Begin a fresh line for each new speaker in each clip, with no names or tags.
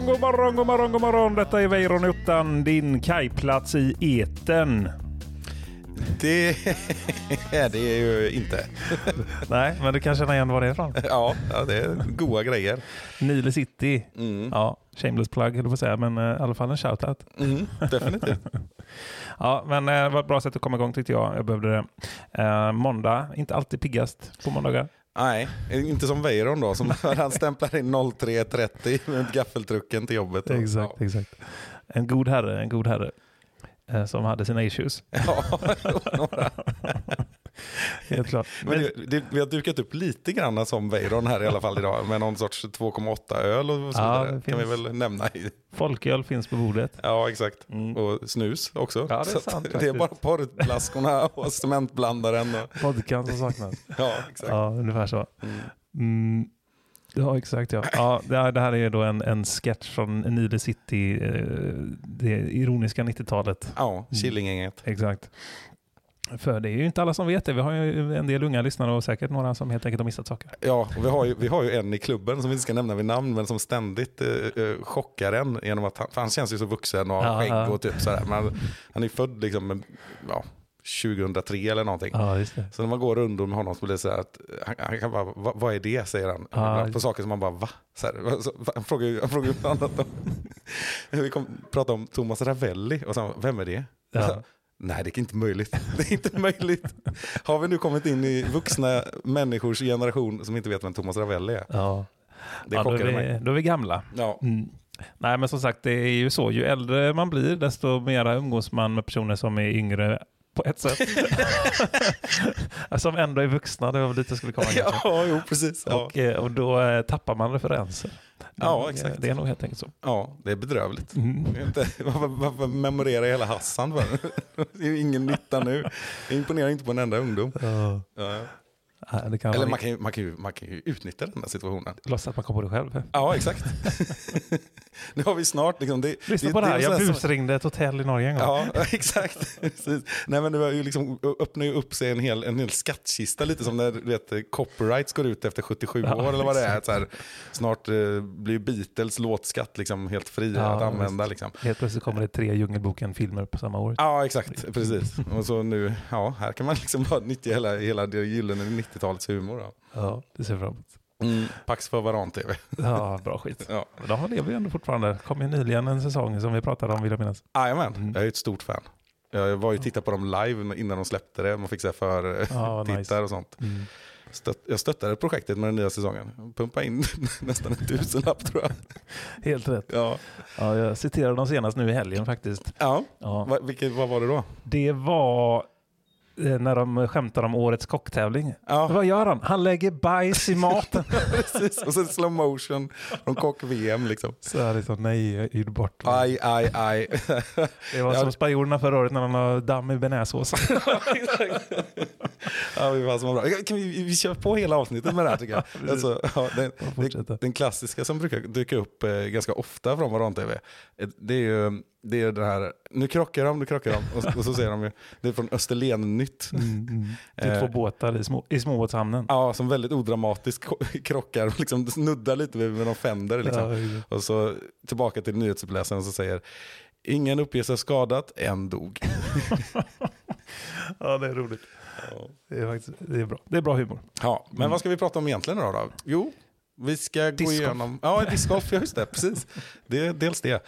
morgon, god morgon, god morgon, god morgon. Detta är Weiron Uttan, din kajplats i eten.
Det är det ju inte.
Nej, men du kan känna igen var det är ifrån.
Ja, det är goa grejer.
Nile City.
Mm.
Ja, shameless plug höll jag på att säga, men eh, i alla fall en shoutout.
Mm, definitivt.
Ja, men eh, det var ett bra sätt att komma igång tyckte jag. Jag behövde det. Eh, måndag, inte alltid piggast på måndagar.
Nej, inte som Weiron då, som han stämplar in 03.30 med gaffeltrucken till jobbet.
Exakt,
Ja.
exakt. En god herre, en god herre. eh, Som hade sina issues.
Ja, några.
Helt klart.
Men det, det, vi har dukat upp lite grann som Weiron här i alla fall idag med någon sorts 2,8 öl och så
Ja,
vidare. kan vi väl nämna. I.
Folköl finns på bordet.
Ja, exakt.
Mm.
Och snus också.
Ja, det är sant
det är bara
faktiskt.
porrflaskorna och cementblandaren. Och,
Vodkan som saknas.
ja, exakt.
Ja, ungefär så.
Mm.
Mm. Ja, exakt. Ja. Ja, det, här, är då en, en sketch från Nile City, eh, det ironiska 90-talet.
Ja, Killinggänget.
Exakt. För det är ju inte alla som vet det. Vi har ju en del unga lyssnare och säkert några som helt enkelt har missat saker.
Ja, och vi har, ju, vi har ju en i klubben som vi inte ska nämna vid namn, men som ständigt eh, eh, chockar en genom att han, han känns ju så vuxen och har skägg och typ sådär. Men han är född liksom, ja, 2003 eller någonting.
Ja.
Så när man går runt med honom så blir det så här att han, han kan bara, "Va- vad är det? säger han.
Ja.
På saker som man bara, va? Så här, så, han frågar ju ju bland annat om, vi kom prata om Thomas Ravelli och så, vem är det?
Ja.
Nej, det är inte möjligt. Det är inte möjligt. Har vi nu kommit in i vuxna människors generation som inte vet vem Thomas Ravelli är?
Ja.
Det
ja, då, är vi,
mig.
då är vi gamla.
Ja,
Mm. Nej, men som sagt, det är ju så. Ju äldre man blir, desto mera umgås man med personer som är yngre på ett sätt. som ändå är vuxna, det var väl dit jag skulle komma.
ja jo, precis. Ja.
Och, eh, och då eh, tappar man referenser.
Ja,
Det-
exakt.
Det är nog helt enkelt så.
ja, det är bedrövligt.
Mm.
Varför, varför memorera hela Hassan för? Det är ju ingen nytta nu. Det imponerar inte på en enda ungdom.
Ja.
Ja.
Det
Eller
vara
man kan, ju, man, kan ju, man kan ju utnyttja den här situationen.
låtsas att man kommer på det själv.
Ja, exakt. nu har vi snart... Liksom, det,
Lyssna på det här,
är
jag busringde ett hotell i Norge en gång.
Ja, exakt. Precis. Nej, men det var ju liksom, öppnar ju upp sig en hel, en hel skattkista, lite som när vet, copyrights går ut efter 77
Ja,
år eller vad det är. här, snart eh, blir Beatles låtskatt liksom helt fri
Ja,
att använda. Liksom.
Helt plötsligt kommer det tre Djungelboken-filmer på samma år.
Ja, exakt. Precis. Och så nu, ja, här kan man liksom bara nyttja hela, hela det gyllene 90-talets humor. Då.
Ja, det ser fram emot.
Mm. Pax för varan-tv.
Ja, bra skit.
Ja.
Men De lever ju ändå fortfarande. kom ju nyligen en säsong som vi pratade om, vill jag minnas.
Jajamän,
Mm.
jag är ett stort fan. Jag var ju och tittade på dem live innan de släppte det. Man fick se för eh,
Ja,
tittar
nice.
och sånt.
Mm.
Stött, jag stöttade projektet med den nya säsongen. Pumpa in nästan en tusenlapp tror jag.
Helt rätt.
Ja.
Ja, jag citerade dem senast nu i helgen faktiskt.
ja.
Ja.
Va, vilket, vad var det då?
Det var när de skämtar om årets kocktävling.
Ja,
Vad gör han? Han lägger bajs i maten.
precis. Och sen slow motion från kock-VM liksom.
Så jag liksom, nej, gjorde bort.
Aj, aj, aj.
Det var
Ja.
som spanjorerna förra året när de har damm i bearnaisesås.
ja, vi var som var bra. Kan vi, vi kör på hela avsnittet med det här tycker jag. Alltså, ja, den, den, den klassiska som brukar dyka upp eh, ganska ofta från Varan-TV. eh, Det är ju det, är det här, nu krockar de, nu krockar de. Och, och så säger de ju, det är från Österlen-nytt.
Mm, mm. Det är
Eh.
två båtar i, små, i småbåtshamnen.
Ja, som väldigt odramatiskt krockar, liksom snuddar lite med, med någon fender. Liksom.
Ja.
Och så tillbaka till nyhetsuppläsaren som säger Ingen uppger sig skadat, en dog.
ja, det är roligt. Det är, faktiskt, det är bra. Det är bra humor.
Ja, men vad ska vi prata om egentligen då? då? Jo, vi ska gå
Discgolf.
igenom... Ja, discgolf, ja just det, precis. Det är dels det.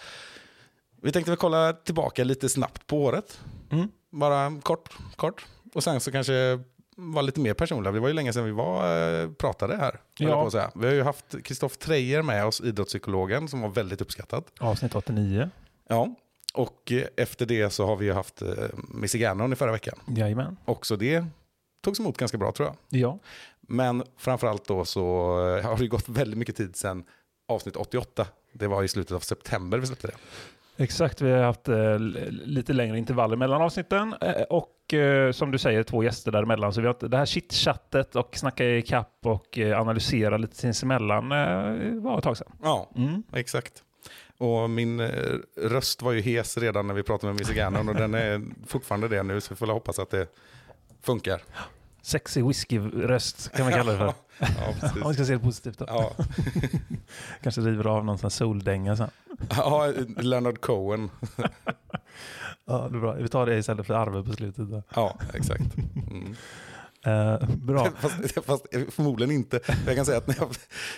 Vi tänkte väl kolla tillbaka lite snabbt på året.
Mm.
Bara kort, kort. Och sen så kanske vara lite mer personliga. Det var ju länge sedan vi var, eh, pratade här.
Ja.
Vi har ju haft Kristoff Treijer med oss, idrottspsykologen, som var väldigt uppskattad.
Avsnitt 89.
Ja, och eh, efter det så har vi ju haft eh, Missy Gannon i förra veckan.
Jajamän.
Också det togs emot ganska bra tror jag.
Ja.
Men framförallt då så har det gått väldigt mycket tid sedan avsnitt 88. Det var i slutet av september vi släppte det.
Exakt, vi har haft eh, lite längre intervaller mellan avsnitten eh, och eh, som du säger två gäster däremellan. Så vi har inte- det här chitchattet och snacka i kapp och eh, analysera lite sinsemellan eh, var ett tag sedan.
Ja,
Mm.
exakt. Och min eh, röst var ju hes redan när vi pratade med Gannon och den är fortfarande det nu så vi får hoppas att det funkar.
Sexy whisky-röst kan man kalla det för.
Ja,
Om man ska se det positivt då.
Ja,
Kanske river av någon sån soldänga sen.
ja, Leonard Cohen.
Ja, det är bra. Vi tar det istället för Arve på slutet. Då.
Ja, exakt. Mm.
Eh, bra.
Fast, fast förmodligen inte. Jag kan säga att när jag,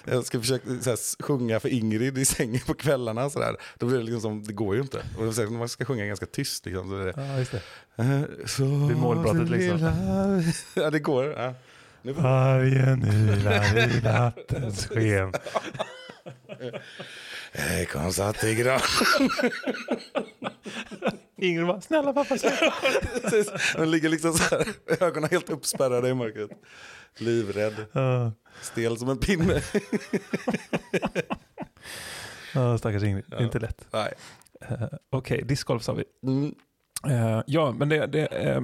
jag ska försöka så här, sjunga för Ingrid i sängen på kvällarna, så där, då blir det liksom som, det går ju inte. Och så här, man ska sjunga ganska tyst. Liksom, så är det,
Ja, just det.
eh, så
Det är målbrottet, liksom.
lilla- Ja, det går. Ja. Nu,
Vargen ylar i nattens sken.
eh, kom satt i gran.
Ingrid bara, snälla pappa sluta.
Den ligger liksom så här, ögonen helt uppspärrade i mörkret. Livrädd, stel som en pinne.
ja, stackars Ingrid.
Ja.
inte lätt.
Nej.
Eh, Okej, discgolf sa vi.
Mm.
Eh, ja, men det, det, eh,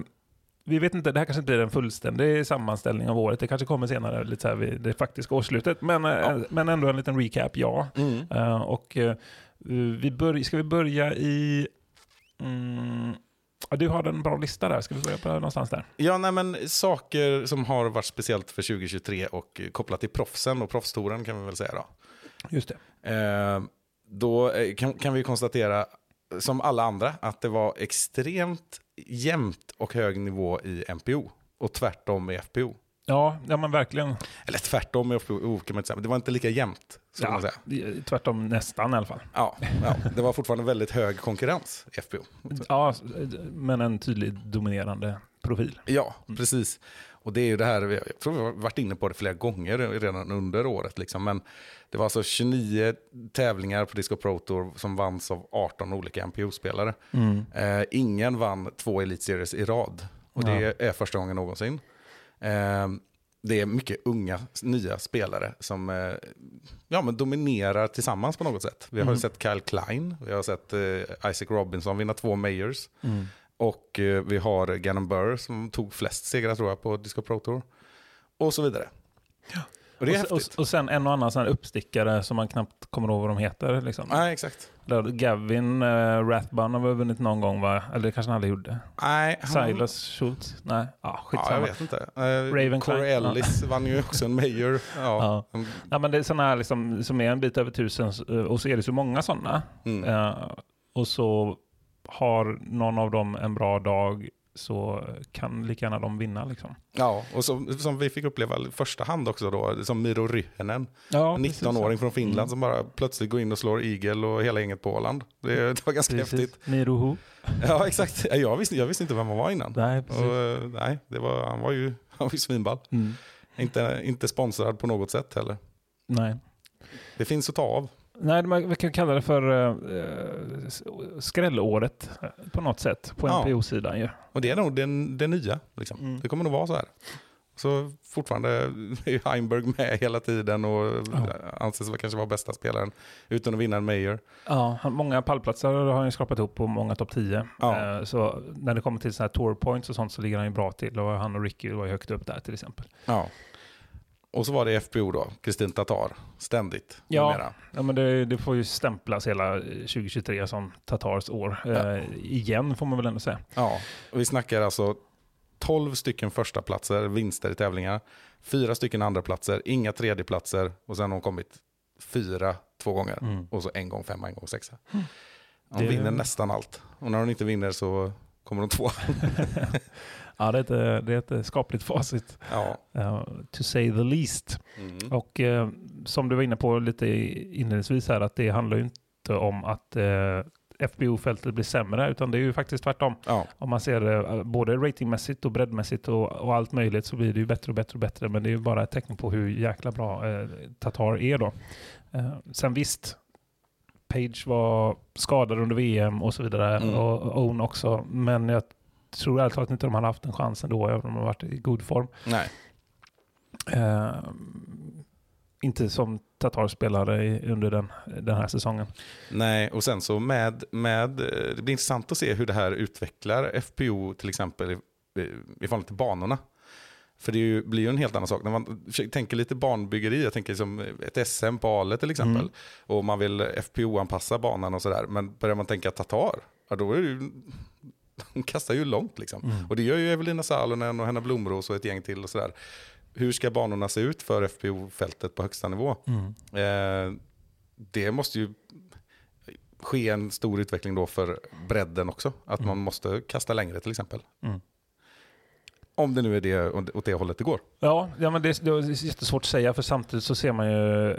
vi vet inte, det här kanske inte blir en fullständig sammanställning av året. Det kanske kommer senare, lite så här vid det faktiska årsslutet. Men,
Ja.
men ändå en liten recap, ja.
Mm.
Eh, och eh, vi börj, ska vi börja i... Mm, du har en bra lista där. Ska vi börja på någonstans där?
Ja, nej, men saker som har varit speciellt för 2023 och kopplat till proffsen och proffstouren kan vi väl säga då.
Just det.
Eh, då eh, kan, kan vi konstatera, som alla andra, att det var extremt jämnt och hög nivå i MPO och tvärtom i FPO.
Ja, ja men verkligen.
Eller tvärtom det var inte lika jämnt.
Ja,
säga.
tvärtom nästan i alla fall.
Ja, ja, det var fortfarande väldigt hög konkurrens i FPO.
Ja, men en tydlig dominerande profil.
Ja, precis. Och det är ju det här, jag tror vi har varit inne på det flera gånger redan under året. Liksom. Men det var alltså 29 tävlingar på Disco Pro Tour som vanns av 18 olika MPO-spelare. Eh, ingen vann två Elite Series i rad. Och det är första gången någonsin. Eh, det är mycket unga, nya spelare som eh, ja, men dominerar tillsammans på något sätt. Vi har ju sett Kyle Klein, vi har sett eh, Isaac Robinson vinna två majors. Och eh, vi har Gannon Burr som tog flest segrar tror jag på Disco Pro Tour. Och så vidare. Och det är
och, och,
häftigt.
och sen en och annan sån här uppstickare som man knappt kommer ihåg vad de heter. Liksom.
Nej, exakt.
Där Gavin uh, Rathbun har väl vunnit någon gång va? Eller det kanske han aldrig gjorde.
Nej, han-
Silas Schultz? Nej, ja,
Ja,
skitsamma.
jag vet inte. Eh,
Raven
Corey
Klein, ja.
Ellis vann ju också en major. Ja.
Ja. Ja, men det är sådana här liksom, som är en bit över tusen eh, och så är det så många sådana.
Mm.
Eh, och så har någon av dem en bra dag så kan lika gärna de vinna. Liksom.
ja, och som, som vi fick uppleva i första hand också då, som Miro Ryhänen.
Ja,
En 19-åring från Finland
Mm.
som bara plötsligt går in och slår Eagle och hela gänget på Åland. Det, det var ganska häftigt.
Mirohu.
Ja, exakt. Jag visste, jag visste inte vem han var innan.
Nej, precis.
Och, eh, nej, det var, han var ju, han var ju svinball.
Mm.
Inte, inte sponsrad på något sätt heller.
Nej.
Det finns att ta av.
Nej, man vi kan kalla det för uh, skrällåret eh, på något sätt på
Ja.
NPO-sidan ju.
Och det är nog det, det nya. Liksom.
Mm.
Det kommer nog vara så här. Så fortfarande är Heimberg med hela tiden och
Ja.
anses väl kanske vara bästa spelaren utan att vinna en major.
Ja, många pallplatser har han ju skrapat ihop på många topp 10.
Ja.
Eh, Så när det kommer till så här tour points och sånt så ligger han ju bra till. Och han och Ricky var ju högt upp där till exempel.
Ja. Och så var det FPO då, Kristin Tatar, ständigt.
Ja.
numera.
Ja, men det, det får ju stämplas hela 2023 som Tatars år. Eh, igen får man väl ändå säga.
ja. Vi snackar alltså 12 stycken första platser, vinster i tävlingar. Fyra stycken andra platser, inga tredjeplatser och sen har hon kommit fyra två gånger.
Mm.
Och så en gång femma, en gång sexa. Hon
Det-
vinner nästan allt. Och när hon inte vinner så kommer hon två.
Ja, det är ett, det är ett skapligt facit.
Ja.
eh, to say the least.
Mm.
Och eh, som du var inne på lite inledningsvis här, att det handlar ju inte om att eh, FBO-fältet blir sämre, utan det är ju faktiskt tvärtom.
Ja.
Om man ser det både ratingmässigt och breddmässigt och, och allt möjligt så blir det ju bättre och bättre och bättre. Men det är ju bara ett tecken på hur jäkla bra eh, Tatar är då. Eh, sen visst, Page var skadad under VM och så vidare
Mm.
och Owen också. Men jag tror ärligt talat inte de hade haft en chans ändå, även om de har varit i god form.
Nej.
Eh, inte som Tatar spelade under den, den här säsongen.
Nej, och sen så med, med, eh, det blir intressant att se hur det här utvecklar FPO till exempel i, i förhållande till banorna. För det ju, blir ju en helt annan sak. När man tänker lite barnbyggeri, jag tänker som ett SM på Ale till exempel.
Mm.
Och man vill FPO-anpassa banan och sådär. Men börjar man tänka Tatar, ja då är det ju... De kastar ju långt liksom.
Mm.
Och det gör ju Evelina Salonen och Henna Blomros och ett gäng till och sådär. Hur ska banorna se ut för FPO-fältet på högsta nivå?
Mm.
Eh, det måste ju ske en stor utveckling då för bredden också. Att man måste kasta längre till exempel.
Mm.
Om det nu är det åt det hållet det går.
Ja, ja men det, det är jättesvårt att säga för samtidigt så ser man ju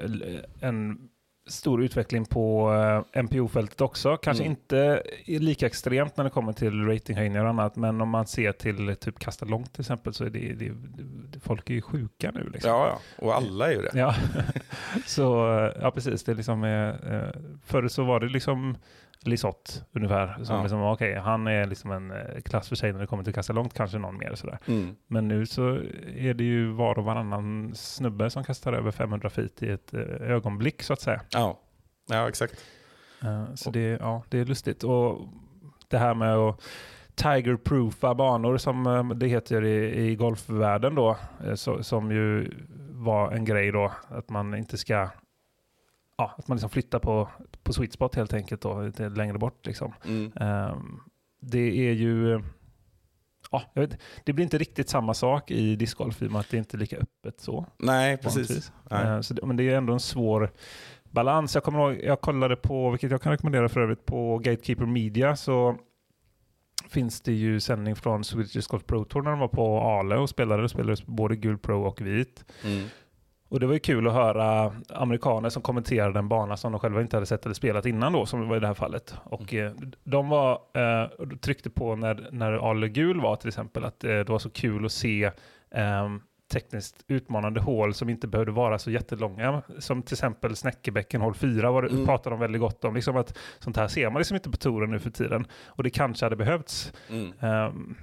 en stor utveckling på eh, MPO-fältet också. Kanske
Mm.
inte är lika extremt när det kommer till ratinghöjningar och annat, men om man ser till typ kasta långt till exempel så är det, det, det folk är ju sjuka nu. Liksom.
Ja, ja. Och alla är ju det.
Ja, så ja precis. Det är liksom, eh, eh, förr så var det liksom Lisotte ungefär. Som
Ja.
liksom, okej, han är liksom en eh, klass för sig när det kommer till att kasta långt, kanske någon mer sådär.
Mm.
Men nu så är det ju var och varannan snubbe som kastar över 500 feet i ett eh, ögonblick så att säga.
Ja. ja, exakt.
Eh, Så det, ja, det är lustigt. Och det här med att tiger-proofa banor som det heter i, i golfvärlden då, så, som ju var en grej då, att man inte ska Ja, att man liksom flyttar på, på sweet spot helt enkelt då, lite längre bort liksom.
Mm.
Ehm, det är ju... Ja, vet, det blir inte riktigt samma sak i discgolf i och med att det inte är lika öppet så.
Nej, precis. Nej.
Ehm, så det, men det är ändå en svår balans. Jag kommer ihåg, jag kollade på, vilket jag kan rekommendera för övrigt, på Gatekeeper Media så finns det ju sändning från Swedish Disc Golf Pro Tour när de var på Ale och spelade. Det spelades både gul pro och vit.
Mm.
Och det var ju kul att höra amerikaner som kommenterade en bana som de själva inte hade sett eller spelat innan då, som det var i det här fallet. Och eh, de var, eh, tryckte på när, när Ale Gul var till exempel, att eh, det var så kul att se eh, tekniskt utmanande hål som inte behövde vara så jättelånga. Som till exempel Snäckebäcken hål 4 var det,
Mm.
pratade de väldigt gott om. Liksom att sånt här ser man liksom inte på touren nu för tiden. Och det kanske hade behövts.
Mm.
Ehm,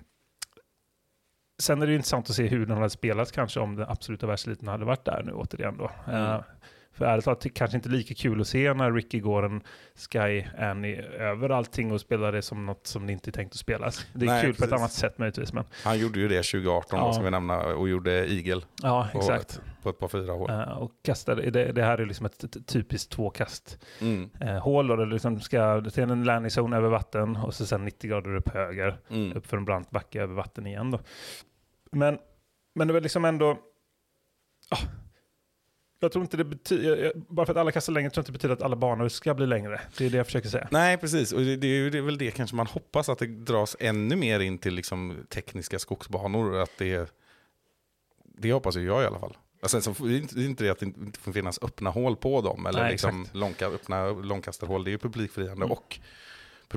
sen är det intressant att se hur den hade spelats kanske om den absoluta världseliten hade varit där nu återigen då.
Mm.
Eh, för ärligt talat, det kanske inte lika kul att se när Ricky går en Sky Annie över allting och spelar det som något som det inte är tänkt att spelas. Det är
Nej,
kul på ett
precis.
annat sätt möjligtvis. Men,
Han gjorde ju det 2018
Ja.
som vi nämna och gjorde Eagle
ja, exakt.
på ett par fyra hål.
Eh, och kastade, det, det här är liksom ett, ett typiskt tvåkast
Mm.
eh, hål. Då, det liksom ska till en landing zone över vatten och så sen 90 grader upp höger.
Mm.
upp för en brant backe över vatten igen. Då. Men, men det var liksom ändå... Ah, jag tror inte det betyder... Bara för att alla kastar längre tror jag inte det betyder att alla banor ska bli längre. Det är det jag försöker säga.
Nej, precis. Och det, det, är ju- det är väl det kanske man hoppas att det dras ännu mer in till liksom, tekniska skogsbanor. Att det, det hoppas jag i alla fall. Alltså, så, det är inte- det är inte det att det inte får finnas öppna hål på dem. Eller
Nej,
liksom långka, öppna långkastarhål. Det är ju publikfriande
Mm.
och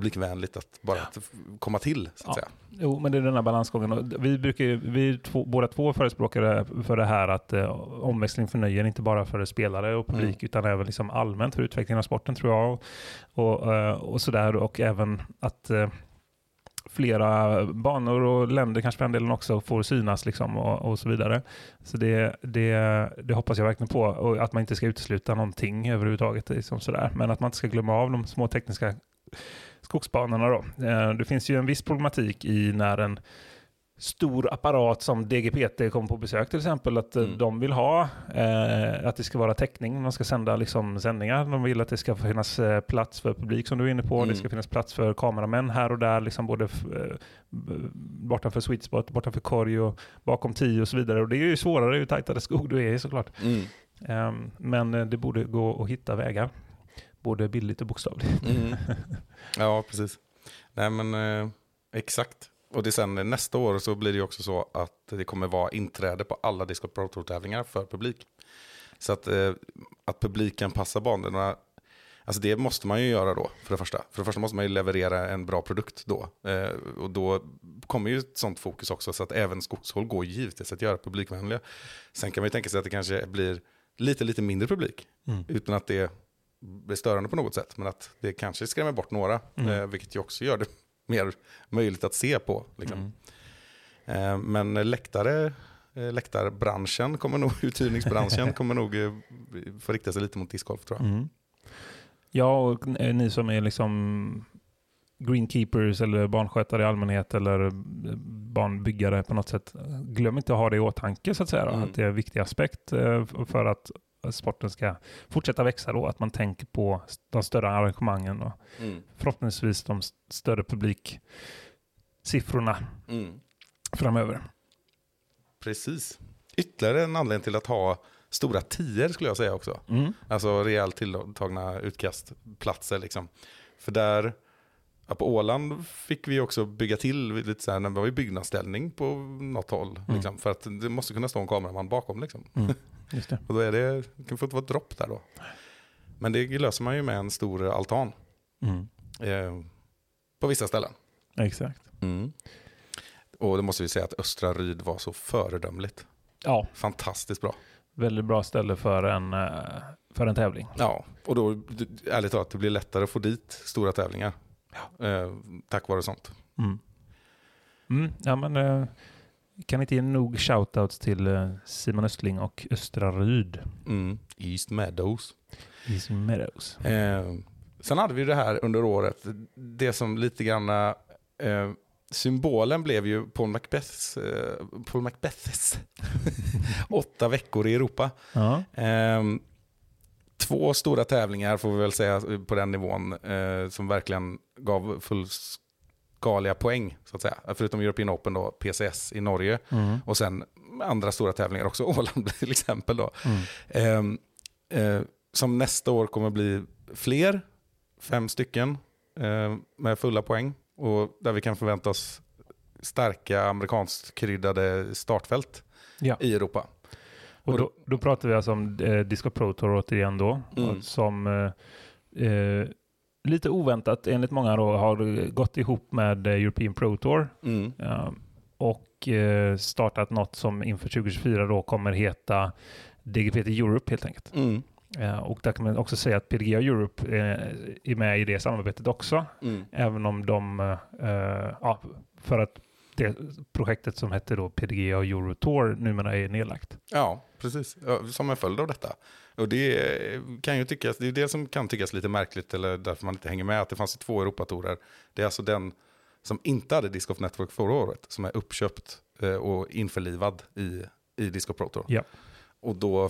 publikvänligt att bara att f- komma till. Så att
Ja.
säga.
Jo, men det är den här balansgången. Och vi, brukar, ju- vi två, båda två förespråkare för det här att eh, omväxling förnöjer inte bara för spelare och publik
Mm.
utan även liksom allmänt för utvecklingen av sporten tror jag. Och, och, eh, och sådär. Och även att eh, flera banor och länder kanske för den delen också får synas liksom och, och så vidare. Så det, det, det hoppas jag verkligen på. Och att man inte ska utesluta någonting överhuvudtaget. Liksom sådär. Men att man inte ska glömma av de små tekniska skogsbanorna. Då. Eh, Det finns ju en viss problematik i när en stor apparat som DGPT kommer på besök till exempel, att eh,
Mm.
de vill ha eh, att det ska vara täckning, de ska sända liksom sändningar, de vill att det ska finnas eh, plats för publik som du är inne på,
Mm.
det ska finnas plats för kameramän här och där, liksom både eh, bortanför sweet spot, bortanför korg och bakom tio och så vidare. Och det är ju svårare ju tajtare skog du är i såklart.
Mm.
Ehm, men det borde gå att hitta vägar, både billigt och bokstavligt.
Mm. Ja, precis. Nej, men eh, exakt. Och det sen eh, nästa år så blir det också så att det kommer vara inträde på alla Discord Pro Tour-tävlingar för publik. Så att, eh, att publiken passar banorna, alltså det måste man ju göra då för det första. För det första måste man ju leverera en bra produkt då. Eh, och då kommer ju ett sånt fokus också så att även skogshål går givetvis att göra publikvänliga. Sen kan man ju tänka sig att det kanske blir lite, lite mindre publik
Mm.
utan att det blir störande på något sätt. Men att det kanske skrämmer bort några,
Mm.
eh, vilket ju också gör det mer möjligt att se på. Liksom.
Mm.
Eh, men läktare, eh, läktarbranschen, kommer nog, uthyrningsbranschen kommer nog få rikta sig lite mot discgolf tror jag.
Mm. Ja, och ni som är liksom greenkeepers eller barnskötare i allmänhet eller banbyggare på något sätt, glöm inte att ha det i åtanke så att säga. då,
Mm.
Att det är en viktig aspekt för att sporten ska fortsätta växa då. Att man tänker på de större arrangemangen och
Mm.
förhoppningsvis de st- större publiksiffrorna
Mm.
framöver.
Precis. Ytterligare en anledning till att ha stora tior skulle jag säga också.
Mm.
Alltså rejält tilltagna utkastplatser liksom. För där, ja, på Åland fick vi också bygga till lite så här, när det var ju byggnadsställning på något håll.
Mm.
Liksom, för att det måste kunna stå en kameraman bakom liksom.
Just det.
Och då är det, det kan få vara ett dropp där då. Men det löser man ju med en stor altan.
Mm.
Eh, på vissa ställen.
Exakt.
Och det måste vi säga att Östra Ryd var så föredömligt.
Ja,
Fantastiskt bra.
väldigt bra ställe för en, eh, för en tävling.
Ja, och då ärligt talat, det blir lättare att få dit stora tävlingar. Eh, tack vare sånt.
Mm. Mm, ja, men, eh, kan inte ge nog shoutouts till eh, Simon Östling och Östra Ryd.
Mm. East Meadows.
Easy Meadows.
Eh, sen hade vi det här under året, det som lite grann, eh, symbolen blev ju Paul Macbeths, eh, Paul Macbeths åtta veckor i Europa.
Ja.
Eh, två stora tävlingar får vi väl säga på den nivån eh, som verkligen gav fullskaliga poäng. Så att säga. Förutom European Open då, PCS i Norge
Mm.
och sen andra stora tävlingar också, Åland till exempel. Då.
Mm.
Ehm, eh, som nästa år kommer bli fler, fem stycken eh, med fulla poäng. Och där vi kan förvänta oss starka amerikanskt kryddade startfält
Ja.
i Europa.
Och då, då pratar vi alltså om eh, Disco Pro Tour återigen då.
Mm.
Som eh, eh, lite oväntat enligt många då har gått ihop med eh, European Pro Tour.
Mm.
eh, och eh, startat något som inför 2024 då kommer heta DGPT Europe helt enkelt.
Mm.
Och där kan man också säga att PDGA Europe är med i det samarbetet också.
Mm.
Även om de, ja, för att det projektet som hette då PDGA Euro Tour numera är nedlagt.
Ja, precis. Som en följd av detta. Och det kan ju tyckas, det är det som kan tyckas lite märkligt eller därför man inte hänger med, att det fanns två Europatorer. Det är alltså den som inte hade Disc Golf Network förra året, som är uppköpt eh, och införlivad i, i Disc Golf Pro Tour.
Ja.
Och då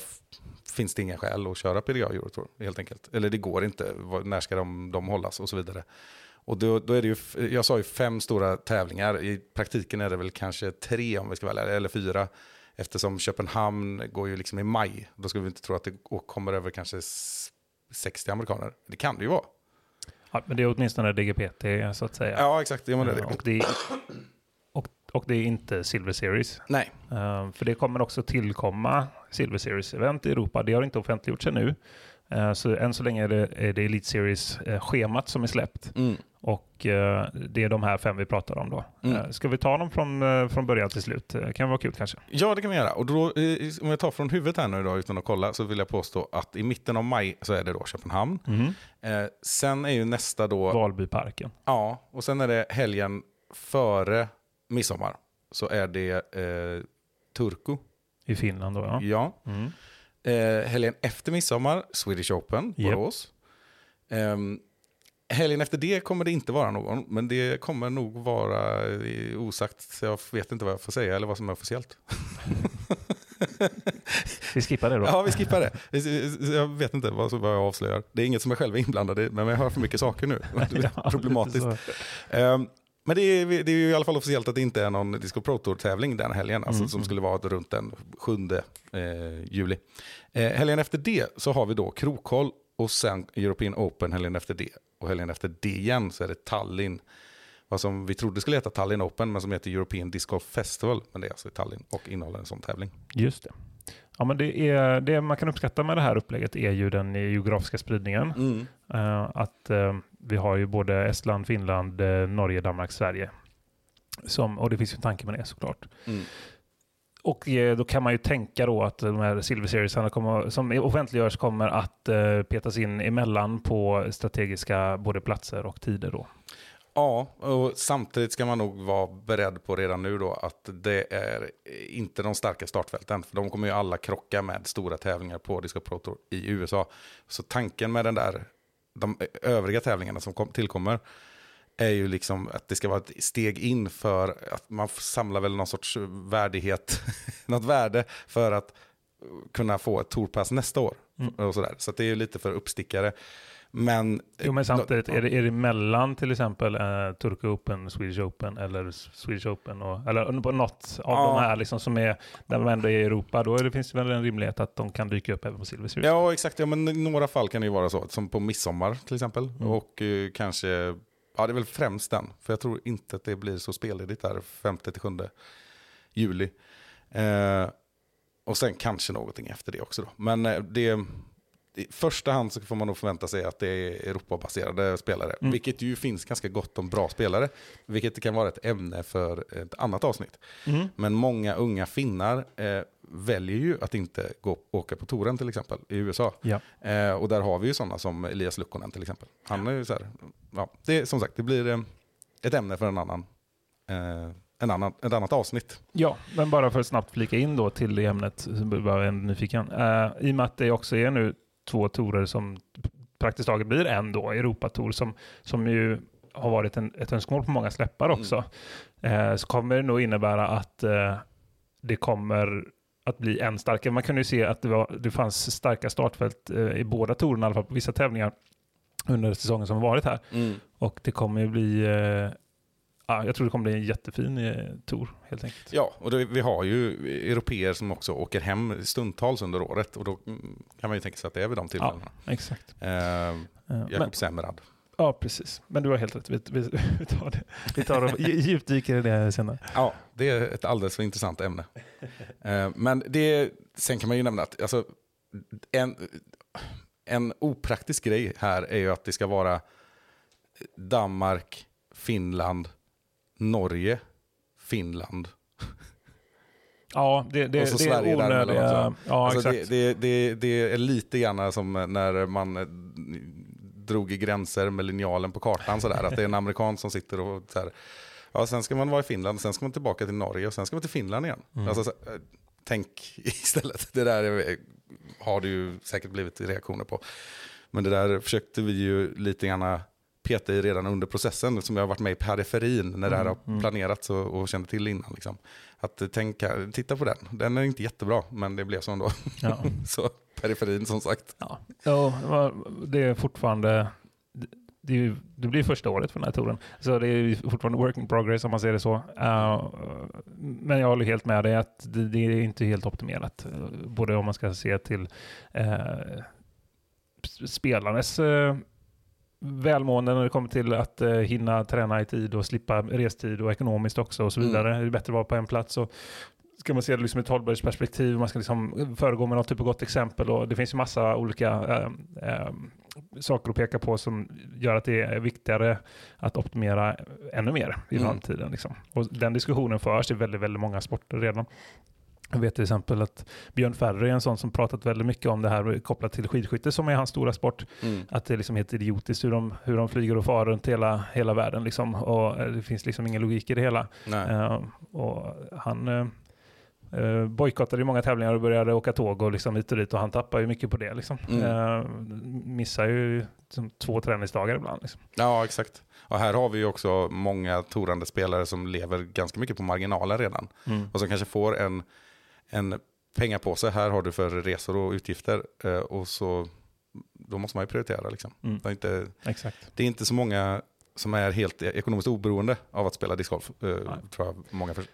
finns det inga skäl att köra PDA Eurotour helt enkelt. Eller det går inte, när ska de, de hållas och så vidare. Och då, då är det ju, jag sa ju fem stora tävlingar, i praktiken är det väl kanske tre om vi ska ärliga, eller fyra. Eftersom Köpenhamn går ju liksom i maj, då ska vi inte tro att det kommer över kanske s- 60 amerikaner. Det kan det ju vara.
Ja, men det är åtminstone DGPT så att säga.
Ja, exakt. Ja, men det är
Eh,
det.
och, det är, och, och det är inte Silver Series.
Nej.
Eh, för det kommer också tillkomma Silver Series-event i Europa. Det har inte offentliggjorts ännu. Eh, så än så länge är det, är det Elite Series-schemat som är släppt.
Mm.
Och eh, det är de här fem vi pratar om då.
Mm.
Eh, ska vi ta dem från, eh, från början till slut? Eh, kan vara kul kanske.
Ja, det kan vi göra. Och då, eh, om jag tar från huvudet här nu då, utan att kolla, så vill jag påstå att i mitten av maj så är det då Köpenhamn. Eh, sen är ju nästa då...
Valbyparken.
Ja, och sen är det helgen före midsommar. Så är det eh, Turku.
I Finland då ja.
Ja. Eh, helgen efter midsommar, Swedish Open. Borås. Ehm, helgen efter det kommer det inte vara någon, men det kommer nog vara eh, osagt. Jag vet inte vad jag får säga eller vad som är officiellt.
Vi skippar det då.
Ja, vi skippar det. Jag vet inte vad, jag avslöjar. Det är inget som jag själv är inblandad i, men jag hör för mycket saker nu.
Ja,
problematiskt. Men det är, det är ju i alla fall officiellt att det inte är någon Disco Pro Tour-tävling den helgen, alltså,
Mm.
som skulle vara runt den 7 eh, juli. Eh, helgen efter det så har vi då Krokhåll och sen European Open helgen efter det. Och helgen efter det igen så är det Tallinn, vad som vi trodde skulle heta Tallinn Open, men som heter European Disc Golf Festival. Men det är alltså i Tallinn och innehåller en sån tävling.
Just det. Ja, men det, är, det man kan uppskatta med det här upplägget är ju den geografiska spridningen. Eh, att eh, vi har ju både Estland, Finland, eh, Norge, Danmark, Sverige. Som, och det finns ju en tanke med det såklart.
Mm.
Och eh, då kan man ju tänka då att de här Silver Seriesarna kommer, som offentliggörs kommer att eh, petas in emellan på strategiska både platser och tider då.
Ja, och samtidigt ska man nog vara beredd på redan nu då att det är inte de starka startfälten. För de kommer ju alla krocka med stora tävlingar på Disco Pro Tour i USA. Så tanken med den där, de övriga tävlingarna som kom, tillkommer är ju liksom att det ska vara ett steg in för att man samlar väl någon sorts värdighet, något värde för att kunna få ett tourpass nästa år.
Mm.
Och sådär. Så det är ju lite för uppstickare. Men,
Jo, men samtidigt, är det, är det mellan till exempel eh, Turku Open, Swedish Open eller Swedish Open, och, eller på något av
Ja.
de här liksom som är, där de ändå är i Europa, då är det, finns det väl en rimlighet att de kan dyka upp även på Silver.
Ja, exakt. Ja, men I några fall kan det ju vara så, som på midsommar till exempel.
Mm.
Och eh, kanske, ja det är väl främst den. För jag tror inte att det blir så spelledigt där 5-7 juli. Eh, och sen kanske någonting efter det också då. Men eh, det, i första hand så får man nog förvänta sig att det är Europabaserade spelare.
Mm.
Vilket ju finns ganska gott om bra spelare. Vilket kan vara ett ämne för ett annat avsnitt.
Mm.
Men många unga finnar eh, väljer ju att inte gå, åka på touren till exempel i USA.
Ja.
Eh, och där har vi ju sådana som Elias Lukkonen till exempel. Han är ju så här, ja, det är som sagt, det blir eh, ett ämne för en annan, eh, en annan, ett annat avsnitt.
Ja, men bara för att snabbt flika in då till det ämnet, jag ändå nyfiken. Uh, I och med att det också är nu två torer som praktiskt taget blir en då, Europatour, som, som ju har varit en, ett önskemål på många släppar också, eh, så kommer det nog innebära att eh, det kommer att bli än starkare. Man kunde ju se att det, var, det fanns starka startfält eh, i båda torerna, i alla fall på vissa tävlingar under säsongen som har varit här. Och det kommer ju bli, eh, ja, jag tror det kommer bli en jättefin eh, tour helt enkelt.
Ja, och det, vi har ju europeer som också åker hem stundtals under året. Och då kan man ju tänka sig att det är vid de tillfällena.
Exakt.
Eh,
Eh, men,
Jakob Semrad.
ja, precis. Men du har helt rätt. Vi, vi, vi tar det. Vi tar och dj- djupdyker i det senare.
Ja, det är ett alldeles för intressant ämne. Eh, men det, sen kan man ju nämna att alltså, en, en opraktisk grej här är ju att det ska vara Danmark, Finland, Norge, Finland.
Ja, det, det,
Och så
det är
Sverige däremellan
onödiga... Ja,
alltså
exakt.
det, det, det, är lite grann som när man eh, drog i gränser med linjalen på kartan. Sådär, att det är en amerikan som sitter och så här, ja, sen ska man vara i Finland, sen ska man tillbaka till Norge och sen ska man till Finland igen.
Mm.
Alltså, så, eh, tänk istället, det där har det ju säkert blivit reaktioner på. Men det där försökte vi ju lite grann peta i redan under processen, som jag har varit med i periferin när det här
Mm,
har
mm.
planerats och, och kände till innan. Liksom. Att eh, tänka, titta på den, den är inte jättebra, men det blev så ändå.
Ja.
så periferin som sagt.
Ja. Ja, det är fortfarande... Det, ju, det blir första året för den här touren. Så det är fortfarande work in progress om man ser det så. Uh, men jag håller helt med dig att det, det är inte helt optimerat. Uh, Både om man ska se till uh, spelarnas uh, välmående när det kommer till att uh, hinna träna i tid och slippa restid och ekonomiskt också och så
Mm.
vidare. Det är bättre att vara på en plats. Och, ska man se det liksom i ett hållbarhetsperspektiv, man ska liksom föregå med något typ av gott exempel och det finns ju massa olika eh, eh, saker att peka på som gör att det är viktigare att optimera ännu mer i
Mm.
framtiden. Liksom. Och den diskussionen förs i väldigt, väldigt många sporter redan. Jag vet till exempel att Björn Ferry är en sån som pratat väldigt mycket om det här kopplat till skidskytte som är hans stora sport.
Mm.
Att det är liksom helt idiotiskt hur de, hur de flyger och far runt hela, hela världen. Liksom. Och eh, det finns liksom ingen logik i det hela. Eh, och han eh, bojkottade ju många tävlingar och började åka tåg och liksom hit och dit och han tappar ju mycket på det. Liksom.
Mm.
Eh, missar ju som två träningsdagar ibland. Liksom.
Ja, exakt. Och här har vi ju också många torande spelare som lever ganska mycket på marginalen redan. Och som kanske får en, en pengapåse. Här har du för resor och utgifter. Eh, och så, då måste man ju prioritera. Liksom.
Mm.
Det, är inte, det är inte så många som är helt ekonomiskt oberoende av att spela discgolf. Eh, tror jag många för,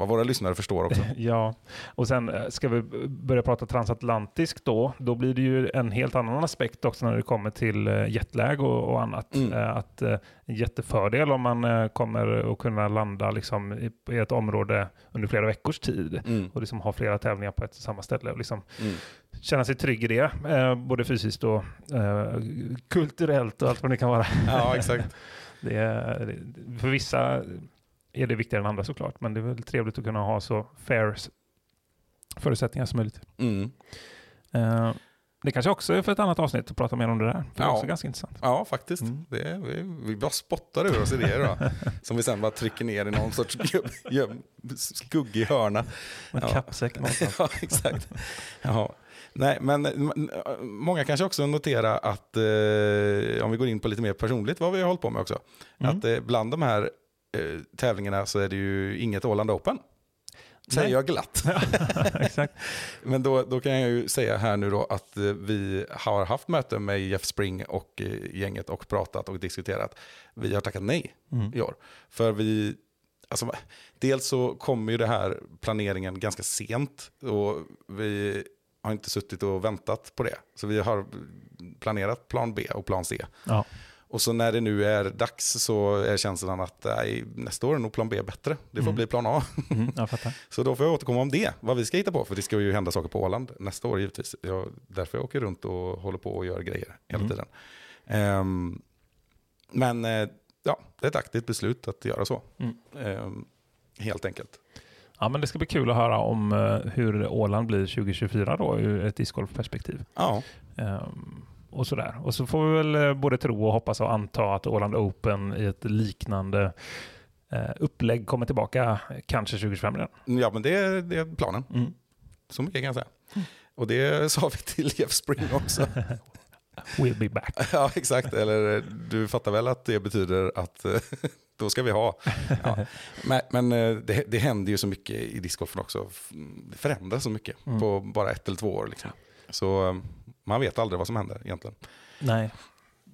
vad våra lyssnare förstår också.
Ja, och sen eh, ska vi börja prata transatlantiskt då. Då blir det ju en helt annan aspekt också när det kommer till eh, jetlag och, och annat.
Mm.
Eh, Att en jättefördel om man kommer att kunna landa liksom i, ett område under flera veckors tid
Mm.
och liksom ha flera tävlingar på ett och samma ställe och liksom
Mm.
känna sig trygg i det, både fysiskt och kulturellt och allt vad det kan vara.
Ja, exakt.
Det är, för vissa är det viktigare än andra såklart, men det är väl trevligt att kunna ha så fair förutsättningar som möjligt.
Mm.
Eh, det kanske också är för ett annat avsnitt att prata mer om det där, för det är
Ja.
också ganska intressant.
Ja, faktiskt.
Mm.
Det vi, vi bara spottar ur oss idéer då. som vi sen bara trycker ner i någon sorts skuggig hörna.
En
Ja.
kappsäck någonstans.
ja, exakt. Ja. Nej, men m- många kanske också notera att, eh, om vi går in på lite mer personligt vad vi har hållit på med också,
Mm.
att eh, bland de här eh, tävlingarna så är det ju inget Åland Open. Säger
Nej.
jag glatt.
Exakt.
Men då, då kan jag ju säga här nu då att eh, vi har haft möte med Jeff Spring och eh, gänget och pratat och diskuterat. Vi har tackat nej
Mm.
i år. För vi, alltså, dels så kommer ju det här planeringen ganska sent och vi har inte suttit och väntat på det. Så vi har planerat plan B och plan C.
Ja.
Och så när det nu är dags så är känslan att nej, nästa år är nog plan B bättre. Det får
Mm.
bli plan A.
Mm.
Så då får jag återkomma om det, vad vi ska hitta på. För det ska ju hända saker på Åland nästa år givetvis. Jag, därför jag åker runt och håller på och gör grejer hela
Mm.
tiden. Ehm, men eh, ja, det är ett aktivt beslut att göra så. Ehm, helt enkelt.
Ja, men det ska bli kul att höra om eh, hur Åland blir 2024 då ur ett discgolfperspektiv.
Ja,
Ehm, och sådär. Och så får vi väl eh, både tro och hoppas och anta att Åland Open i ett liknande eh, upplägg kommer tillbaka eh, kanske 2025 redan.
ja men det, är- det är planen.
Mm.
Så mycket kan jag säga. Och det sa vi till Jeff Spring också.
We'll be back.
ja, exakt. Eller eh, du fattar väl att det betyder att då ska vi ha. Ja. Men, men det, det händer ju så mycket i discgolfen också. Det förändras så mycket
Mm.
på bara ett eller två år. Liksom. Så man vet aldrig vad som händer egentligen.
Nej,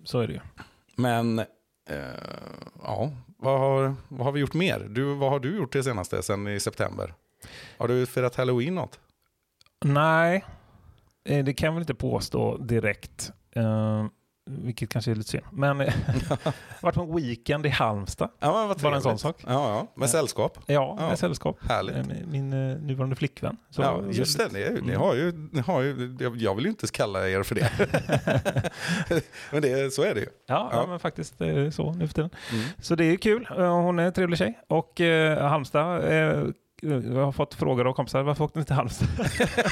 så är det ju.
Men eh, ja, vad har, vad har vi gjort mer? Du, vad har du gjort det senaste sen i september? Har du firat halloween något?
Nej, eh, det kan jag väl inte påstå direkt. Vilket kanske är lite synd. Men eh, varit på en weekend i Halmstad.
Ja,
Bara en sån sak.
Ja, ja, med sällskap.
Ja,
Ja.
med sällskap.
Härligt.
Eh, med Min eh, nuvarande flickvän. Så
ja, just det. Ni, ni
Mm.
har ju, ni har ju, jag- vill ju inte kalla er för det. men det, så är det ju.
Ja, ja.
Ja.
men faktiskt så nu för tiden.
Mm.
Så det är kul. Hon är en trevlig tjej. Och eh, Halmstad, eh, jag har fått frågor av kompisar, varför åkte ni till Halmstad?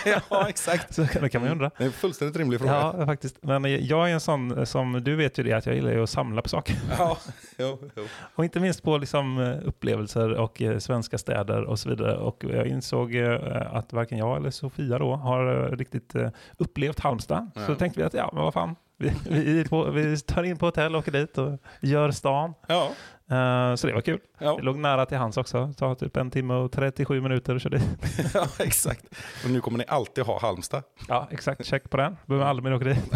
ja, exakt.
Så det kan man ju undra.
Det är en fullständigt rimlig fråga.
Ja, faktiskt. Men jag är en sån som, du vet ju det, att jag gillar ju att samla på saker.
Ja, jo, jo.
Och inte minst på liksom, eh, upplevelser och eh, svenska städer och så vidare. Och jag insåg eh, att varken jag eller Sofia då har riktigt upplevt Halmstad. Så
Ja.
tänkte vi att, ja men vad fan, vi, vi, på, vi tar in på hotell, åker dit och gör stan.
Ja,
Eh, så det var kul.
ja.
Det låg nära till hans också. Det tar typ en timme och 37 minuter att köra dit.
ja, exakt. Och nu kommer ni alltid ha Halmstad.
Ja, exakt. Check på den. Behöver aldrig mer åka dit.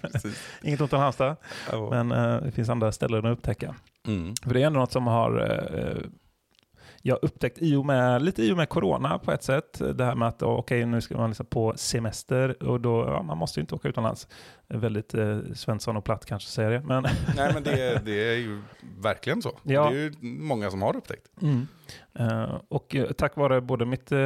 Precis.
Inget ont om Halmstad,
Ja.
men eh, det finns andra ställen att upptäcka.
Mm.
För det är ändå något som har eh, jag upptäckt i och med, lite i och med corona på ett sätt. Det här med att okej, nu ska man liksom på semester och då, ja, man måste ju inte åka utomlands. Väldigt eh, Svensson och platt kanske säger det. Men,
Nej, men det, det är ju verkligen så.
Ja.
Det är ju många som har upptäckt.
Eh, och eh, tack vare både mitt, uh,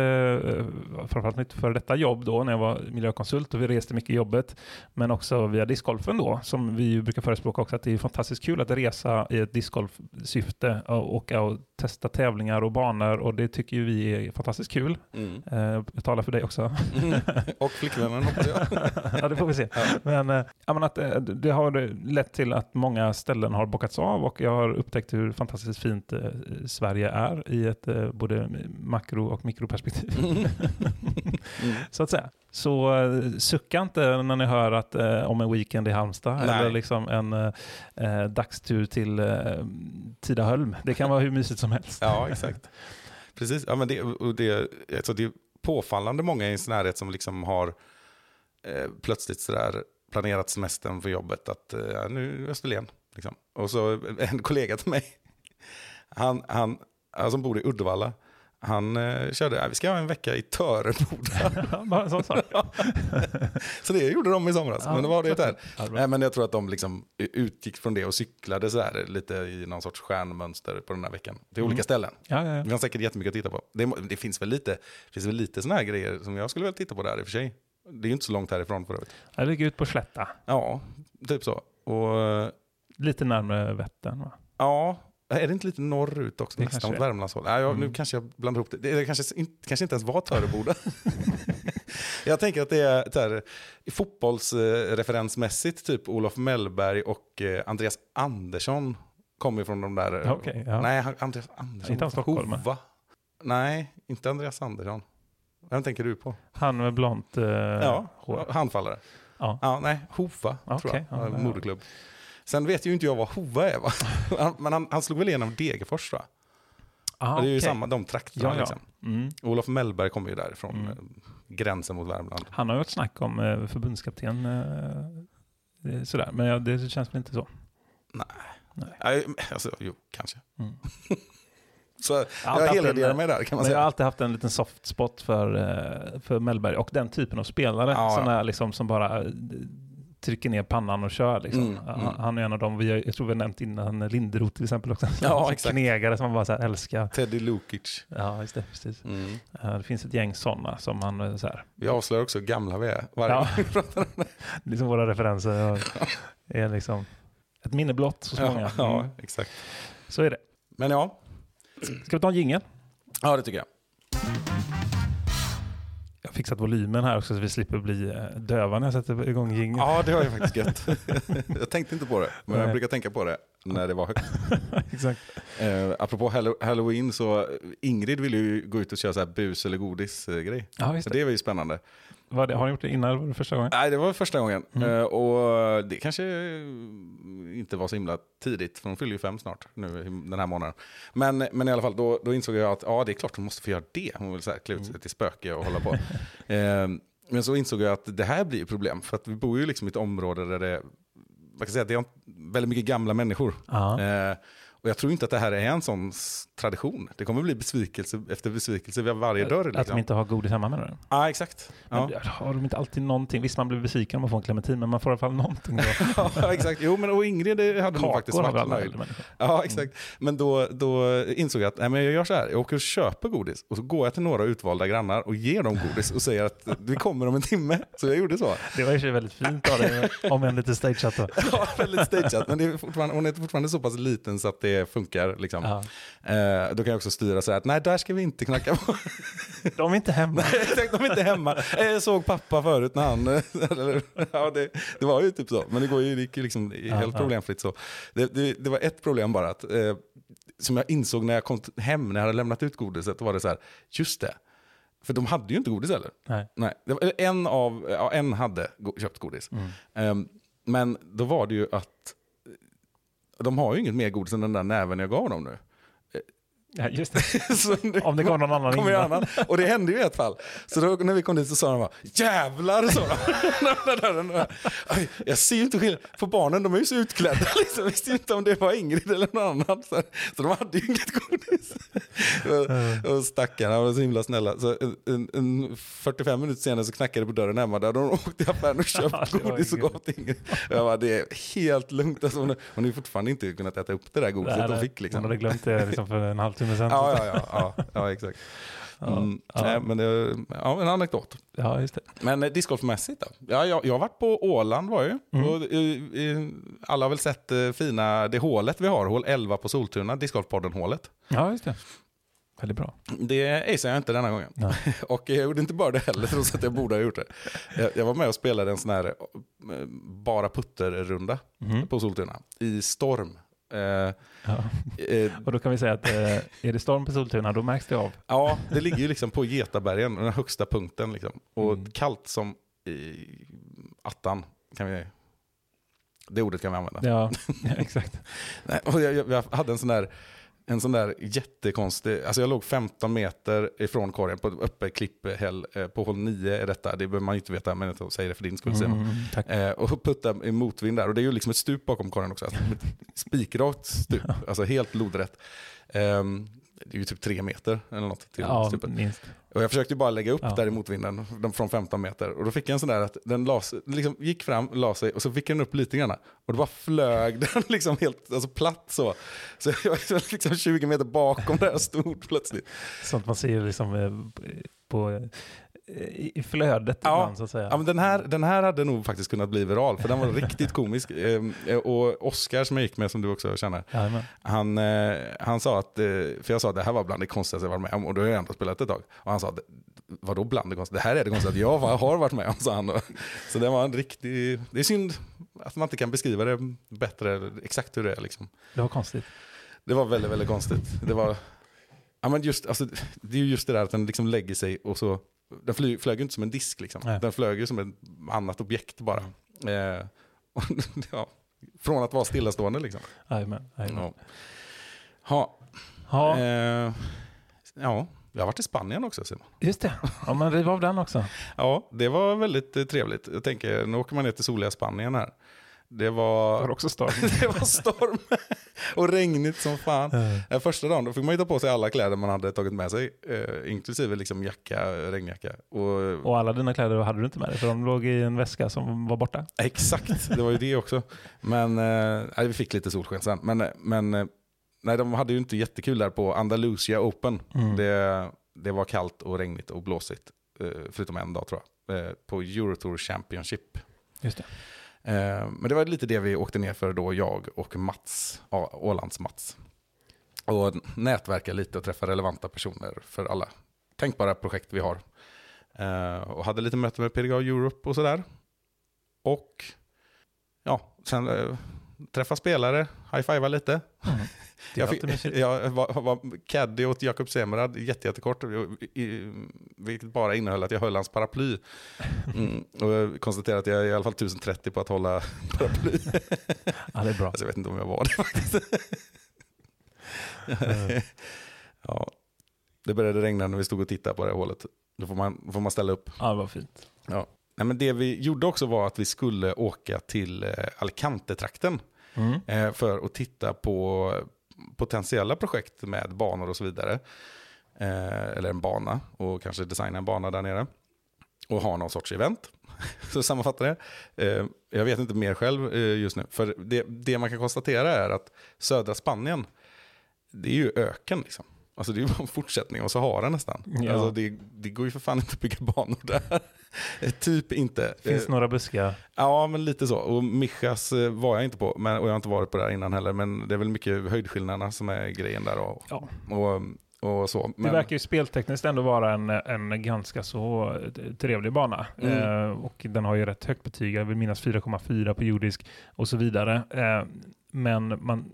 framförallt mitt före detta jobb då när jag var miljökonsult och vi reste mycket i jobbet, men också via discgolfen då, som vi brukar förespråka också, att det är fantastiskt kul att resa i ett discgolfsyfte och åka och testa tävlingar och banor och det tycker ju vi är fantastiskt kul.
Mm.
Jag talar för dig också.
Och flickvännen hoppas jag.
ja, det får vi se.
Ja.
Men, eh, menar att, eh, det har lett till att många ställen har bockats av och jag har upptäckt hur fantastiskt fint eh, Sverige är i ett eh, både makro och mikroperspektiv.
Mm.
så att säga. Så eh, sucka inte när ni hör att, eh, om en weekend i Halmstad
Nej.
eller liksom en eh, eh, dagstur till eh, Tidaholm. Det kan vara hur mysigt som helst.
Ja, exakt. Precis. Ja, men det, och det, alltså det är påfallande många i ens närhet som liksom har eh, plötsligt sådär planerat semestern för jobbet att eh, nu är Österlen. Liksom. Och så en kollega till mig, han, han som bor i Uddevalla, han eh, körde, vi ska ha en vecka i Töreboda.
Bara en sån sak.
så det gjorde de i somras,
Ja,
men det var det där.
Ja.
Nej, men jag tror att de liksom utgick från det och cyklade så här, lite i någon sorts stjärnmönster på den här veckan. Till olika
Mm.
ställen.
Ja, ja,
Det
ja.
finns säkert jättemycket att titta på. Det, det finns väl lite, det finns väl lite sådana här grejer som jag skulle vilja titta på där i och för sig. Det är ju inte så långt härifrån för övrigt.
Jag ligger ut på Slätta.
Ja, typ så. Och eh,
Lite närmare Vättern va?
ja, är det inte lite norrut också?
Det
nästan åt
är.
Värmlandshåll. Nej, jag, Nu
Mm.
kanske jag blandar ihop det. Det, kanske, inte, kanske inte ens var Töreboda. jag tänker att det är så här, fotbollsreferensmässigt, typ Olof Mellberg och eh, Andreas Andersson kommer från de där. eh,
Okej, ja.
Nej, Andreas Andersson.
Inte han stockholmare?
Hova. Nej, inte Andreas Andersson. Vem tänker du på?
Han med blont eh,
Ja,
hår.
handfallare.
Ja.
Ja, nej, Hova tror
Okej,
jag.
ja,
Ja,
ja.
Sen vet ju inte jag vad Hova är va? Han- Men han, han slog väl igenom Degerfors tror jag.
Ah,
Och det är ju
okej.
samma, de trakterna
Ja, ja.
liksom.
Mm.
Olof Mellberg kommer ju därifrån,
Mm.
eh, gränsen mot Värmland.
Han har ju ett snack om eh, förbundskapten. Eh, sådär. Men ja, det känns väl inte så.
Nej, alltså, jo, kanske.
Mm.
Så jag helgarderar mig där kan man
Men jag har
säga.
alltid haft en liten soft spot för, för Mellberg och den typen av spelare.
Ja, ja.
liksom, som bara trycker ner pannan och kör. Liksom.
Mm,
Han-
mm.
Han är en av dem, vi har, jag tror vi har nämnt innan, Linderoth till exempel också.
Ja, exakt.
Knegare som man bara så här älskar.
Teddy Lukic.
Ja, just det. Precis.
Mm.
Det finns ett gäng sådana som man eh, så här,
Vi avslöjar också hur gamla vi är varje
Ja.
gång vi
liksom våra referenser och är liksom ett minne blott så många.
Ja, ja,
Mm.
exakt.
Så är det.
Men ja,
Ska vi ta en jingel?
ja det tycker jag.
Jag fixat volymen här också så vi slipper bli eh, döva när jag sätter igång jingeln.
Ja, det har jag faktiskt gött. jag tänkte inte på det, men jag
Nej.
brukar tänka på det när det var högt.
Exakt.
Eh, apropå Hallo- Halloween så Ingrid ville ju gå ut och köra så här bus eller godis-grej.
Ja, visst
Så
det.
det var ju spännande.
Var det. Har ni gjort det innan? eller Var det första gången?
Nej, det var första gången.
Mm.
Eh, och det kanske inte var så himla tidigt, för hon fyller ju fem snart nu den här månaden. Men, men i alla fall, då, då insåg jag att ja, det är klart hon måste få göra det. Hon vill så här klä ut sig till spöke och hålla på. eh, men så insåg jag att det här blir problem, för att vi bor ju liksom i ett område där det, man kan säga att det är väldigt mycket gamla människor.
Ja.
Eh, och jag tror inte att det här är en sån tradition. Det kommer bli besvikelse efter besvikelse vid varje dörr.
Att de
Liksom.
inte har godis hemma menar du?
Ja, exakt. Ja.
Men Har de inte alltid någonting? Visst, man blir besviken om man får en clementin, men man får i alla fall någonting. Då.
ja, exakt. Jo, men och Ingrid det hade faktiskt
Kakor har
varit nöjd. Ja, exakt. Men då, då insåg jag att nej, men jag gör så här. Jag åker och köper godis och så går jag till några utvalda grannar och ger dem godis och säger att vi kommer om en timme. Så jag gjorde så.
Det var sig väldigt fint av dig, om än lite stageat.
Ja, väldigt stageat. Men det är hon är fortfarande så pass liten så att det funkar. Liksom.
Ja.
Eh, då kan jag också styra så här att nej, där ska vi inte knacka på.
De är inte hemma.
Exakt, de är inte hemma. Eh, Jag såg pappa förut när han... eller, ja, det, det var ju typ så. Men det, går ju, det gick ju liksom
Ja,
helt problemfritt så. Det, det, det var ett problem bara. Att, eh, som jag insåg när jag kom hem, när jag hade lämnat ut godiset, då var det så här, just det. För de hade ju inte godis heller.
Nej.
Nej, det en, av, ja, en hade go- köpt godis.
Mm.
Ehm, men då var det ju att de har ju inget mer godis än den där näven jag gav dem nu.
Ja, just det. Om det kom någon annan
ju
innan.
annan. Och det hände ju i ett fall. Så då, när vi kom dit så sa de bara jävlar så Jag ser ju inte skillnad. För barnen de är ju så utklädda liksom. Jag visste ju inte om det var Ingrid eller någon annan. Så, så de hade ju inget godis. Och, och stackarna var så himla snälla. Så en, en, en 45 minuter senare så knackade det på dörren hemma. Där de åkte i affären och
Ja,
köpt
var
godis och gav till Ingrid. Och jag bara, det är helt lugnt. Alltså, hon, hon har ju fortfarande inte kunnat äta upp det där godiset
Nej, nej.
fick. Liksom.
Hon hade glömt det liksom för en halvtimme sedan.
Ja, ja, ja, ja, ja exakt. Mm,
Ja.
Nej, men det, ja, en anekdot.
ja, just det.
Men eh, discgolfmässigt då? Ja, jag, jag har varit på Åland var jag ju.
Mm.
Och, eh, eh, alla har väl sett eh, fina, det hålet vi har, hål 11 på Soltuna, discgolfpodden-hålet.
Ja, just det. Väldigt bra.
Det aceade jag inte denna gången. Och jag gjorde inte bara det heller, trots att jag borde ha gjort det. Jag, jag var med och spelade en sån här eh, bara putter-runda
Mhm.
på Soltuna i storm. Eh,
Ja.
eh,
Och då kan vi säga att eh, är det storm på Soltuna, då märks det av.
Ja, det ligger ju liksom på Getabergen, den högsta punkten. Liksom. Och
Mm.
kallt som i attan. Kan vi, det ordet kan vi använda.
Ja, exakt.
Nej, och jag, jag, jag hade en sån där, en sån där jättekonstig, alltså jag låg 15 meter ifrån korgen på ett öppet klipphäll. Eh, på håll 9 är detta, det behöver man inte veta, men jag säger det för din skull. Simon.
Mm.
Eh, och putta i motvind där. Och det är ju liksom ett stup bakom korgen också. Alltså, spikrakt stup, alltså helt lodrätt. Ehm, det är ju typ tre meter eller något till
Ja,
stupet.
minst.
Och jag försökte bara lägga upp
Ja.
där i motvinden de, från 15 meter. Och då fick jag en sån där att den las, liksom gick fram, la sig och så fick den upp lite grann. Och då bara flög den liksom helt alltså platt så. Så jag var liksom 20 meter bakom där jag stod plötsligt.
Sånt man ser liksom eh, på, i flödet
Ja.
ibland så att säga.
Ja, men den, här, den här hade nog faktiskt kunnat bli viral för den var riktigt komisk. Ehm, Och Oscar som jag gick med som du också känner.
Jajamän.
Han, eh, han sa att, eh, för jag sa att det här var bland det konstigaste jag varit med om och då har jag ändå spelat ett tag. Och han sa, att, vadå bland det konstigaste? Det här är det konstigaste jag har varit med om, sa han. Så det var en riktig, det är synd att man inte kan beskriva det bättre, exakt hur det är liksom.
Det var konstigt.
Det var väldigt, väldigt konstigt. Det var, ja men just, alltså, det är ju just det där att den liksom lägger sig och så den fly, flög inte som en disk liksom.
Nej.
Den flög ju som ett annat objekt bara. Eh, och, ja, från att vara stillastående liksom.
Jajamän.
Ja. Ha,
Ja,
eh, ja, jag har varit i Spanien också Simon.
just det. Ja, men riv av den också.
Ja, det var väldigt eh, trevligt. Jag tänker, nu åker man ner till soliga Spanien här. Det var...
Har också storm.
det var storm och regnigt som fan. Eh, Första dagen då fick man ju ta på sig alla kläder man hade tagit med sig, eh, inklusive liksom jacka, regnjacka. Och,
Och alla dina kläder hade du inte med dig, för de låg i en väska som var borta.
Exakt, det var ju det också. Men eh, vi fick lite solsken sen. Men, eh, men eh, nej, de hade ju inte jättekul där på Andalusia Open.
Mm.
Det, det var kallt och regnigt och blåsigt, förutom en dag tror jag, på Eurotour Championship.
Just det.
Eh, men det var lite det vi åkte ner för då, jag och Mats, Ålands-Mats. Och nätverka lite och träffa relevanta personer för alla tänkbara projekt vi har. Eh, och hade lite möte med PDGA Europe och sådär. Och ja, sen eh, träffa spelare, high-fivea lite.
Mm.
Jag, fick, jag var, var caddy åt Jakob Semrad, jätte, jättekort, i- i- vilket bara innehöll att jag höll hans paraply. Mm, och jag konstaterade att jag är i alla fall 1030 på att hålla paraply.
Ja, det är bra.
Alltså, jag vet inte om jag var det faktiskt. ja. Det började regna när vi stod och tittade på det här hålet. Då får man, får man ställa upp.
Ja, var fint.
Ja. Nej, men det vi gjorde också var att vi skulle åka till eh, Alicante-trakten
Mm.
eh, för att titta på potentiella projekt med banor och så vidare. Eh, eller en bana och kanske designa en bana där nere. Och ha någon sorts event. Så sammanfattar det. Eh, jag vet inte mer själv eh, just nu. För det, det man kan konstatera är att södra Spanien, det är ju öken liksom. Alltså det är ju bara en fortsättning av Sahara nästan.
Ja.
Alltså det, det går ju för fan inte att bygga banor där. typ inte.
Finns
Eh,
några buskar.
Ja, men lite så. Och Mijas eh, var jag inte på, men, och jag har inte varit på det där innan heller. Men det är väl mycket höjdskillnaderna som är grejen där. Och,
Ja.
och, så.
Det
Men,
verkar ju speltekniskt ändå vara en, en ganska så eh, trevlig bana.
Mm.
Eh, och den har ju rätt högt betyg, jag vill minnas 4,4 på jordisk och så vidare. Eh, men man,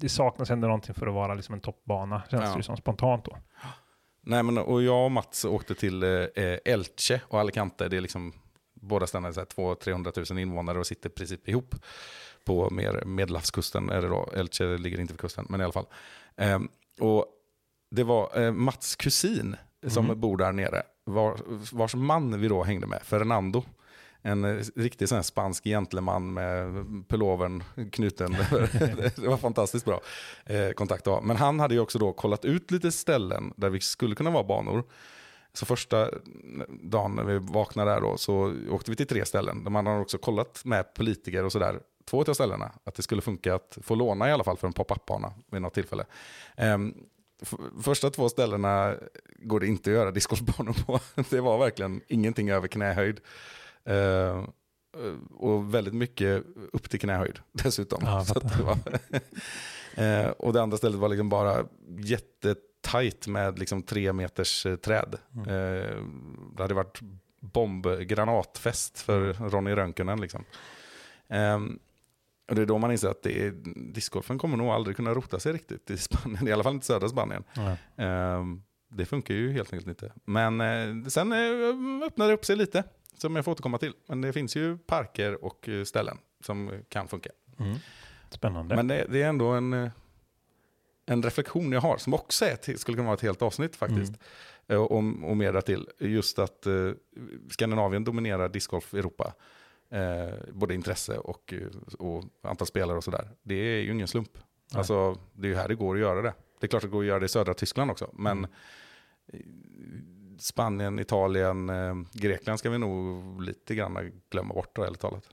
det saknas ändå någonting för att vara liksom en toppbana, känns
Ja.
det som spontant då.
nej, men, och jag och Mats åkte till eh, Elche och Alicante. Det är liksom, båda ställena är så här 200-300 000 invånare och sitter i princip ihop. På mer medelhavskusten är det då. Elche ligger inte vid kusten, men i alla fall. Ehm, och det var eh, Mats kusin som
Mhm.
bor där nere. Var, vars man vi då hängde med, Fernando. En eh, riktig sån spansk gentleman med pullovern knuten. det var fantastiskt bra eh, kontakt att ha. Men han hade ju också då kollat ut lite ställen där vi skulle kunna vara banor. Så första dagen när vi vaknade där då så åkte vi till tre ställen. De hade också kollat med politiker och sådär, två av ställena, att det skulle funka att få låna i alla fall för en pop-up-bana vid något tillfälle. F- första två ställena går det inte att göra discgolfbanor på. Det var verkligen ingenting över knähöjd. Ehm, och väldigt mycket upp till knähöjd dessutom.
Ja,
så det var Eh, och det andra stället var liksom bara jättetajt med liksom tre meters eh, träd.
Mm.
Eh, det hade varit bombgranatfest för Ronny Rönkönen. Liksom. Ehm, och det är då man inser att det är, discgolfen kommer nog aldrig kunna rota sig riktigt i Spanien, i alla fall inte södra Spanien.
Ja.
Ehm, det funkar ju helt enkelt inte. Men eh, sen eh, öppnar det upp sig lite, som jag får återkomma till. Men det finns ju parker och eh, ställen som kan funka.
Mm. Spännande.
Men det, det är ändå en, eh, en reflektion jag har, som också är, skulle kunna vara ett helt avsnitt faktiskt. Eh, Och, och mer därtill. Just att eh, Skandinavien dominerar discgolf i Europa. Eh, både intresse och, eh, och antal spelare och sådär. Det är ju ingen slump.
Nej.
Alltså, det är ju här det går att göra det. Det är klart att det går att göra det i södra Tyskland också. Men
Mm.
Spanien, Italien, eh, Grekland ska vi nog lite grann glömma bort då, ärligt talat.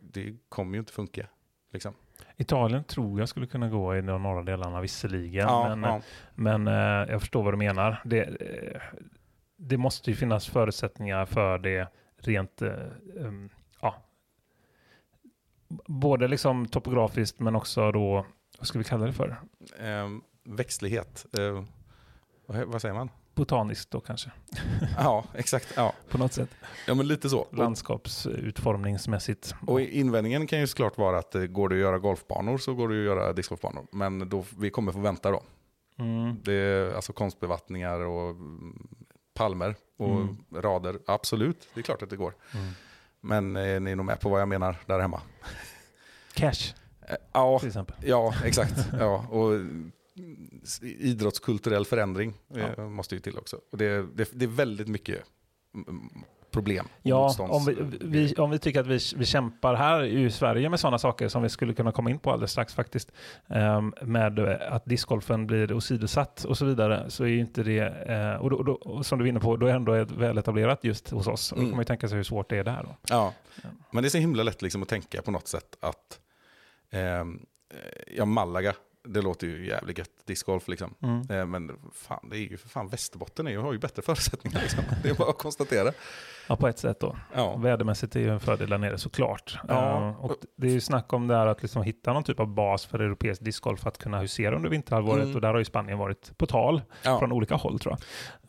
Det kommer ju inte funka. Liksom.
Italien tror jag skulle kunna gå i de norra delarna visserligen.
Ja,
men
ja.
men eh, jag förstår vad du menar. Det, eh, det måste ju finnas förutsättningar för det rent, eh, um, ja, både liksom topografiskt men också då, vad ska vi kalla det för?
Eh, växtlighet. Eh, vad, vad säger man?
Botaniskt då kanske,
Ja, exakt. Ja,
på något sätt.
ja men lite så.
Landskapsutformningsmässigt.
och invändningen kan ju såklart vara att eh, går det att göra golfbanor så går det att göra discgolfbanor. Men då, vi kommer få vänta då.
Mm.
Det är alltså konstbevattningar och mm, palmer och
Mm.
rader. Absolut, det är klart att det går.
Mm.
Men eh, ni är nog med på vad jag menar där hemma.
Cash
Eh, ja, ja, exakt. ja, och idrottskulturell förändring eh,
Ja.
måste ju till också. Och det, det, det är väldigt mycket mm, problem.
Ja, om vi, vi, om vi tycker att vi, vi kämpar här i Sverige med sådana saker som vi skulle kunna komma in på alldeles strax faktiskt, ehm, med eh, att discgolfen blir åsidosatt och så vidare, så är ju inte det, eh, och, då, då, och som du var inne på, då är det ändå ett väl etablerat just hos oss. Och Då
Mm.
kan man ju tänka sig hur svårt det är där. Då.
Ja, men det är så himla lätt liksom att tänka på något sätt att eh, ja, Malaga, det låter ju jävligt gött, discgolf liksom.
Mm.
Eh, Men fan, det är ju för fan Västerbotten är ju, har ju bättre förutsättningar. Liksom. Det är bara att konstatera.
Ja, på ett sätt då.
Ja.
Vädermässigt är ju en fördel där nere såklart.
Ja.
Eh, och det är ju snack om det här att liksom hitta någon typ av bas för europeisk discgolf för att kunna husera under vinterhalvåret.
Mm.
Och där har ju Spanien varit på tal
Ja.
från olika håll tror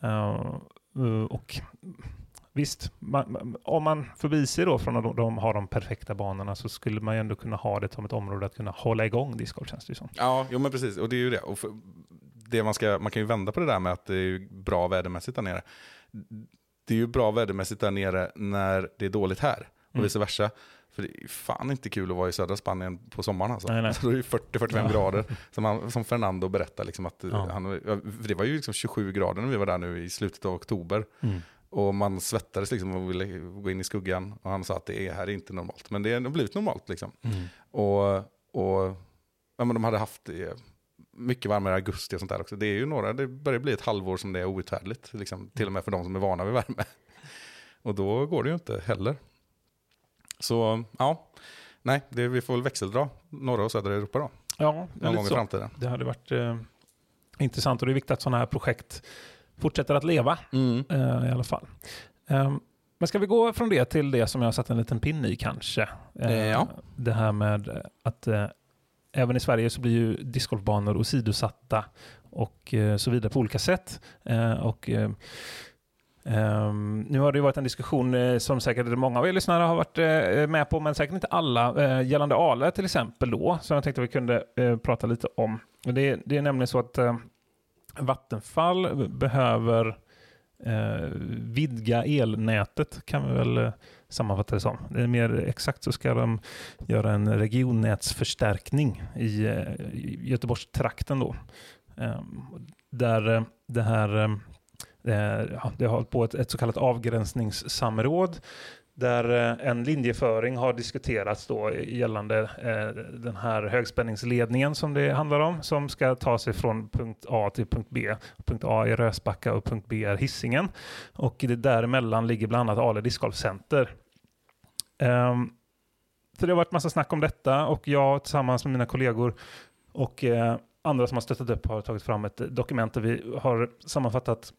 jag. Eh, och visst, man, om man förbiser då från att de, har de perfekta banorna så skulle man ju ändå kunna ha det som ett område att kunna hålla igång discgolf känns det ju som.
Ja, jo men precis. Och det är ju det. Och för, det man, ska, man kan ju vända på det där med att det är bra vädermässigt där nere. Det är ju bra vädermässigt där nere när det är dåligt här och
Mm.
vice versa. För det är fan inte kul att vara i södra Spanien på sommaren alltså.
Nej, nej.
Då är det ju 40-45
Ja.
grader. Som, han, som Fernando berättar, liksom att
Ja.
han, det var ju liksom 27 grader när vi var där nu i slutet av oktober. Och man svettades liksom och ville gå in i skuggan. Och han sa att det är, här är inte normalt. Men det har blivit normalt liksom.
Mm.
Och, och ja, men de hade haft eh, mycket varmare i augusti och sånt där också. Det är ju några, det börjar bli ett halvår som det är outhärdligt. Liksom, till och med för de som är vana vid värme. Och då går det ju inte heller. Så ja, nej, det, vi får väl växeldra norra och södra Europa då.
Ja,
Någon gång i framtiden.
Det hade varit eh, intressant och det är viktigt att sådana här projekt fortsätter att leva
Mm.
eh, i alla fall. Ehm, men ska vi gå från det till det som jag har satt en liten pinne i kanske? Eh,
ja.
Det här med att eh, även i Sverige så blir ju discgolfbanor åsidosatta och så vidare på olika sätt. Och ehm, nu har det ju varit en diskussion eh, som säkert många av er lyssnare har varit eh, med på, men säkert inte alla, eh, gällande Ale till exempel då, som jag tänkte vi kunde prata lite om. Det, det är nämligen så att Vattenfall behöver eh, vidga elnätet, kan vi väl eh, sammanfatta det som. Det är mer exakt så ska de göra en regionnätsförstärkning i, eh, i Göteborgstrakten då. Ehm, eh, där det här eh, det har hållit på ett, ett så kallat avgränsningssamråd där eh, en linjeföring har diskuterats då gällande eh, den här högspänningsledningen som det handlar om, som ska ta sig från punkt A till punkt B. Punkt A är Rösbacka och punkt B är Hisingen. Och det däremellan ligger bland annat Ale discgolfcenter. Ehm, um, så det har varit massa snack om detta och jag tillsammans med mina kollegor och eh, andra som har stöttat upp har tagit fram ett dokument där vi har sammanfattat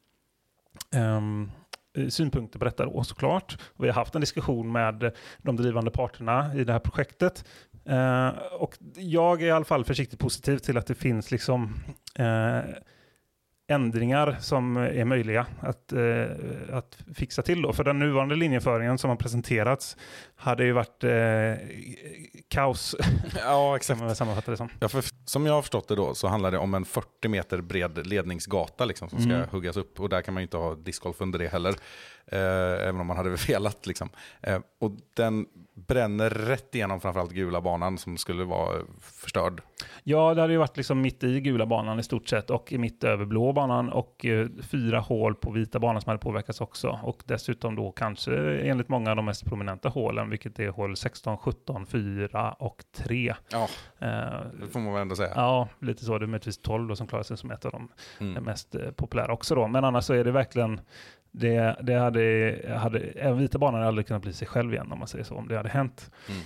ehm, Eh, synpunkter på detta då såklart. Vi har haft en diskussion med de drivande parterna i det här projektet. Eh, och jag är i alla fall försiktigt positiv till att det finns liksom eh, ändringar som är möjliga att, eh, att fixa till. Då. För den nuvarande linjeföringen som har presenterats hade ju varit eh, kaos,
Ja,
kan
exakt.
man väl sammanfatta det som.
Ja, för, som jag har förstått det då så handlar det om en 40 meter bred ledningsgata liksom, som ska
Mm.
huggas upp. Och där kan man ju inte ha discgolf under det heller. Eh, även om man hade velat. Liksom. Eh, och den bränner rätt igenom framförallt gula banan som skulle vara förstörd.
Ja, det hade ju varit liksom mitt i gula banan i stort sett och mitt över blå banan och eh, fyra hål på vita banan som hade påverkats också. Och dessutom då kanske enligt många de mest prominenta hålen, vilket är hål 16, 17, 4 och 3.
Ja,
Eh,
det får man väl ändå säga.
ja, lite så. Det är möjligtvis 12 då som klarar sig som ett av de
Mm.
mest eh, populära också då. Men annars så är det verkligen det, det hade, hade, även vita banan hade aldrig kunnat bli sig själv igen om man säger så, om det hade hänt.
Mm.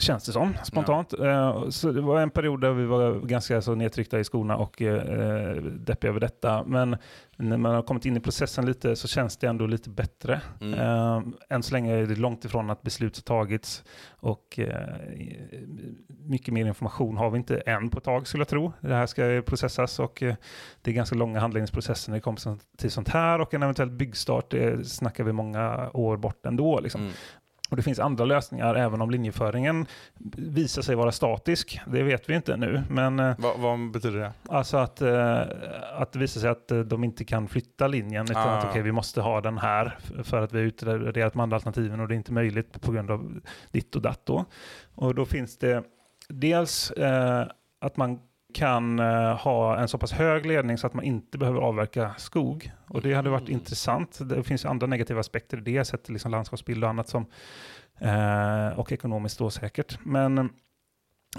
Känns det som, spontant. Eh, Så det var en period där vi var ganska så nedtryckta i skorna och eh, deppiga över detta. Men när man har kommit in i processen lite så känns det ändå lite bättre.
Mm.
Eh, än så länge är det långt ifrån att beslut har tagits och eh, mycket mer information har vi inte än på ett tag skulle jag tro. Det här ska processas och eh, det är ganska långa handläggningsprocesser när det kommer till sånt här och en eventuell byggstart snackar vi många år bort ändå. Liksom.
Mm.
Och det finns andra lösningar även om linjeföringen visar sig vara statisk. Det vet vi inte nu. Men eh,
Va, vad betyder det?
alltså att, eh, att det visar sig att eh, de inte kan flytta linjen. Utan
Ah.
att okej, vi måste ha den här för att vi har utvärderat de andra alternativen och det är inte möjligt på grund av ditt och datt. Då. Och då finns det dels att man kan eh, ha en så pass hög ledning så att man inte behöver avverka skog. Och det hade varit
Mm.
intressant. Det finns andra negativa aspekter i det, sett liksom landskapsbild och annat som eh, och ekonomiskt då säkert. Men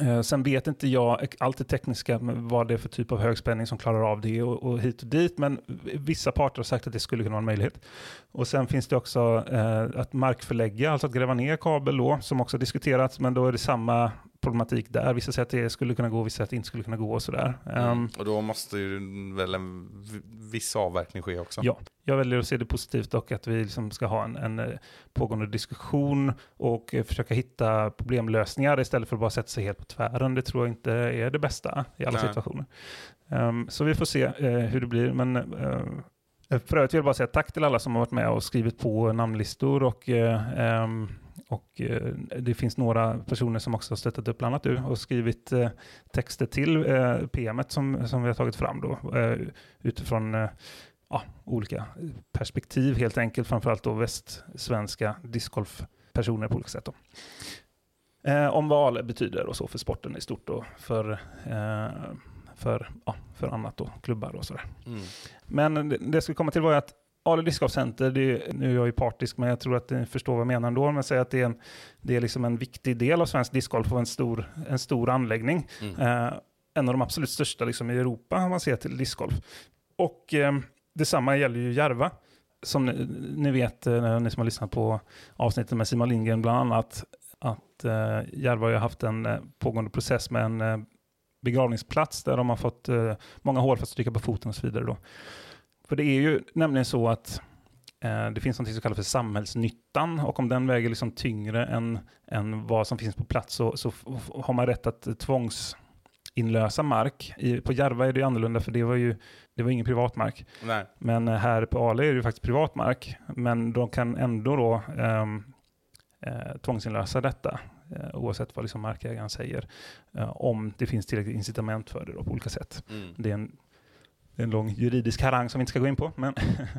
eh, sen vet inte jag allt det tekniska vad det är för typ av högspänning som klarar av det och, och hit och dit. Men vissa parter har sagt att det skulle kunna vara en möjlighet. Och sen finns det också eh, att markförlägga, alltså att gräva ner kabel då, som också diskuterats, men då är det samma problematik där. Vissa säger att det skulle kunna gå, vissa säger att det inte skulle kunna gå och sådär. Ehm,
Och då måste ju väl en viss avverkning ske också?
Ja, jag väljer att se det positivt och att vi liksom ska ha en, en eh, pågående diskussion och eh, försöka hitta problemlösningar istället för att bara sätta sig helt på tvären. Det tror jag inte är det bästa i alla
Nej.
situationer. Ehm, så vi får se eh, hur det blir. Men uh, för övrigt vill jag bara säga tack till alla som har varit med och skrivit på namnlistor och eh, ehm, och eh, det finns några personer som också har stöttat upp, bland annat du, och skrivit eh, texter till eh, PMet som, som vi har tagit fram då, eh, utifrån ja, olika perspektiv helt enkelt, framförallt då västsvenska discgolfpersoner på olika sätt. Då. Om vad AL betyder och så för sporten i stort och för, för, ja, för annat då, klubbar och sådär.
Mm.
Men det, det jag skulle komma till var att Ale Discgolfcenter, nu är jag ju partisk, men jag tror att ni förstår vad jag menar ändå, men säger att det är, en, det är liksom en viktig del av svensk discgolf och en stor, en stor anläggning.
Mm.
Eh, en av de absolut största liksom, i Europa om man ser till discgolf. Och eh, detsamma gäller ju Järva. Som ni, ni vet, eh, ni som har lyssnat på avsnittet med Simon Lindgren bland annat, att eh, Järva har haft en eh, pågående process med en eh, begravningsplats där de har fått eh, många hål för att stryka på foten och så vidare. Då. För det är ju nämligen så att eh, det finns något som kallas för samhällsnyttan och om den väger liksom tyngre än, än vad som finns på plats så, så har man rätt att tvångsinlösa mark. I, på Järva är det annorlunda för det var ju det var ingen privatmark.
Nej.
Men eh, här på Ale är det ju faktiskt privatmark. Men de kan ändå då ehm, eh, tvångsinlösa detta eh, oavsett vad liksom markägaren säger. Eh, om det finns tillräckligt incitament för det då, på olika sätt.
Mm.
Det är en, en lång juridisk harang som vi inte ska gå in på. Men,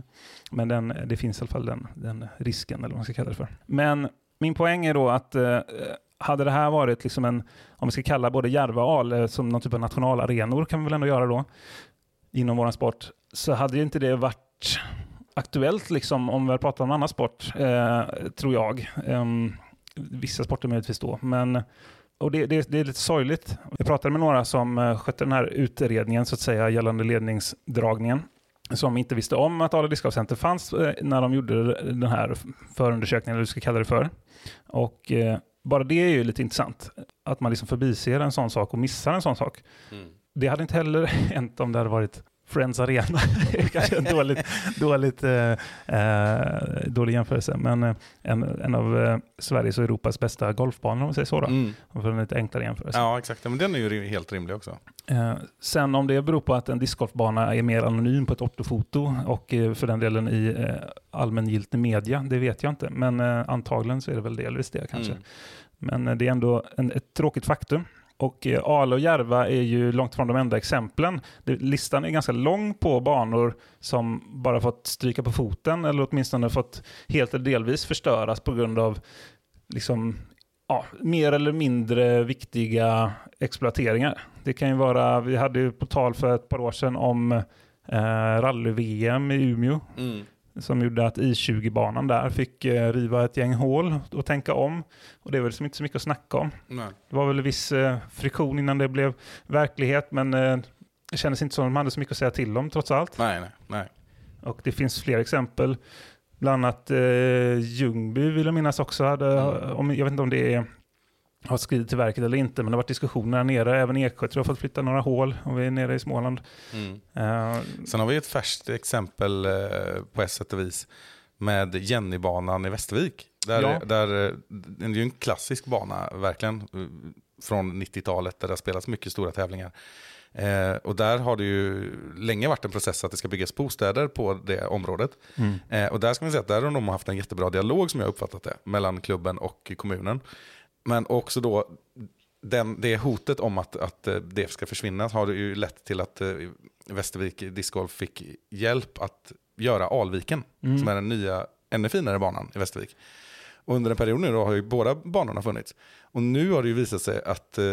men den, det finns i alla fall den, den risken, eller vad man ska kalla det för. Men min poäng är då att eh, hade det här varit liksom en, om vi ska kalla både Järva och eh, Ale som någon typ av nationalarenor, kan vi väl ändå göra då, inom vår sport, så hade ju inte det varit aktuellt liksom om vi pratar om en annan sport, eh, tror jag. Eh, vissa sporter möjligtvis då, men och det, det, det är lite sorgligt. Jag pratade med några som eh, skötte den här utredningen så att säga gällande ledningsdragningen som inte visste om att Ale Discgolfcenter fanns eh, när de gjorde den här förundersökningen, eller vad du ska kalla det för. Och eh, bara det är ju lite intressant, att man liksom förbiser en sån sak och missar en sån sak.
Mm.
Det hade inte heller hänt om det hade varit Friends Arena. Kanske en dåligt, dåligt, eh, eh, dålig jämförelse, men eh, en, en av eh, Sveriges och Europas bästa golfbanor om man säger så. Då.
Mm.
För en lite enklare jämförelse.
Ja, exakt. Men den är ju helt rimlig också.
Eh, sen om det beror på att en discgolfbana är mer anonym på ett ortofoto och eh, för den delen i eh, allmängiltig media, det vet jag inte. Men antagligen så är det väl delvis det kanske.
Mm.
Men det är ändå en, ett tråkigt faktum. Och eh, Ale och Järva är ju långt från de enda exemplen. Listan är ganska lång på banor som bara fått stryka på foten eller åtminstone fått helt eller delvis förstöras på grund av liksom, ja, mer eller mindre viktiga exploateringar. Det kan ju vara, vi hade ju på tal för ett par år sedan om eh, rally-VM i Umeå
Mm
som gjorde att I20-banan där fick eh, riva ett gäng hål och tänka om. Och det var liksom inte så mycket att snacka om.
Nej.
Det var väl viss eh, friktion innan det blev verklighet, men eh, det kändes inte som att de hade så mycket att säga till om trots allt.
nej, nej, nej.
Och det finns fler exempel. Bland annat eh, Ljungby vill jag minnas också hade,
Mm.
om, jag vet inte om det är, har skrivit till verket eller inte, men det har varit diskussioner där nere. Även Eksjö tror jag har fått flytta några hål om vi är nere i Småland.
Mm.
Eh,
Sen har vi ett färskt exempel eh, på ett sätt och vis med Jennybanan i Västervik. Där,
Ja.
där, eh, det är ju en klassisk bana, verkligen, från 90-talet där det har spelats mycket stora tävlingar. Eh, och där har det ju länge varit en process att det ska byggas bostäder på det området.
Mm.
Eh, och där ska man säga att där har de haft en jättebra dialog som jag uppfattat det, mellan klubben och kommunen. Men också då, den, det hotet om att, att eh, det ska försvinna har det ju lett till att eh, Västervik Discgolf fick hjälp att göra Alviken,
Mm.
som är den nya, ännu finare banan i Västervik. Och under en period nu då har ju båda banorna funnits. Och nu har det ju visat sig att eh,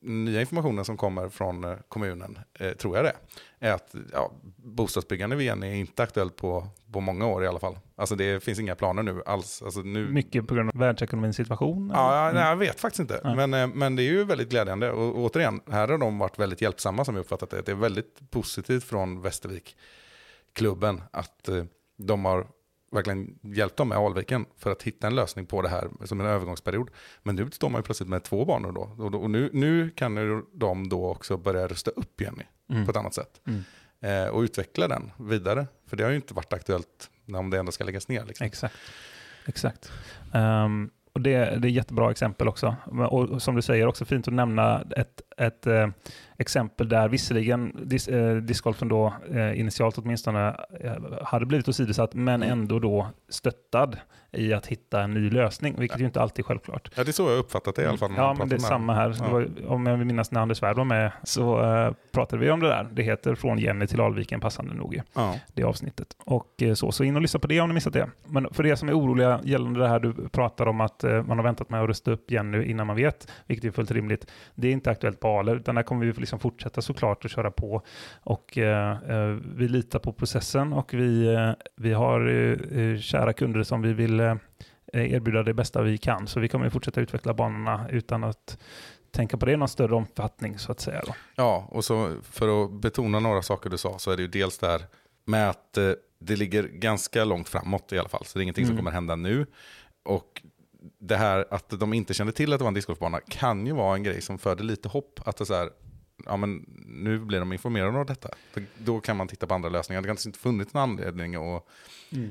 nya informationen som kommer från eh, kommunen, eh, tror jag det, är att ja, bostadsbyggande igen är inte aktuellt på, på många år i alla fall. Alltså det finns inga planer nu alls. Alltså nu,
Mycket på grund av världsekonomins situation?
Ja,
Mm.
nej, jag vet faktiskt inte.
Nej.
Men, eh, men det är ju väldigt glädjande. Och återigen, här har de varit väldigt hjälpsamma som jag uppfattat det. Det är väldigt positivt från Västervik-klubben att eh, de har verkligen hjälpt dem med Alviken för att hitta en lösning på det här som en övergångsperiod. Men nu står man ju plötsligt med två banor då. Och, då, och nu, nu kan ju de då också börja rusta upp Jenny
Mm.
på ett annat sätt.
Mm.
Eh, och utveckla den vidare. För det har ju inte varit aktuellt om det ändå ska läggas ner. Liksom.
Exakt. Exakt. Ehm, och det, det är jättebra exempel också. Och, och som du säger, också fint att nämna ett, ett eh, exempel där visserligen dis, eh, discgolfen då eh, initialt åtminstone eh, hade blivit åsidosatt, men
Mm.
ändå då stöttad i att hitta en ny lösning, vilket ju inte alltid är självklart.
Ja, det är så jag uppfattat det i alla fall. när
Ja, men det är samma här.
Ja.
Var, om jag vill minnas när Anders Svärd var med så eh, pratade vi om det där. Det heter Från Jenny till Alviken, passande nog
Ja.
det avsnittet. Och så, så in och lyssna på det om ni missat det. Men för er som är oroliga gällande det här du pratar om att man har väntat med att rusta upp Jenny innan man vet, vilket är fullt rimligt. Det är inte aktuellt på Ale, utan där kommer vi liksom fortsätta såklart att köra på. Och eh, eh, vi litar på processen och vi, eh, vi har eh, eh, kära kunder som vi vill eh, erbjuda det bästa vi kan. Så vi kommer fortsätta utveckla banorna utan att tänka på det i någon större omfattning så att säga. Då.
Ja, och så för att betona några saker du sa så är det ju dels där med att det ligger ganska långt framåt i alla fall. Så det är ingenting som
Mm.
kommer hända nu. Och det här att de inte kände till att det var en discgolfbana kan ju vara en grej som föder lite hopp. Att det så här, ja men nu blir de informerade om detta. Då- Då kan man titta på andra lösningar. Det har kanske inte funnits en anledning att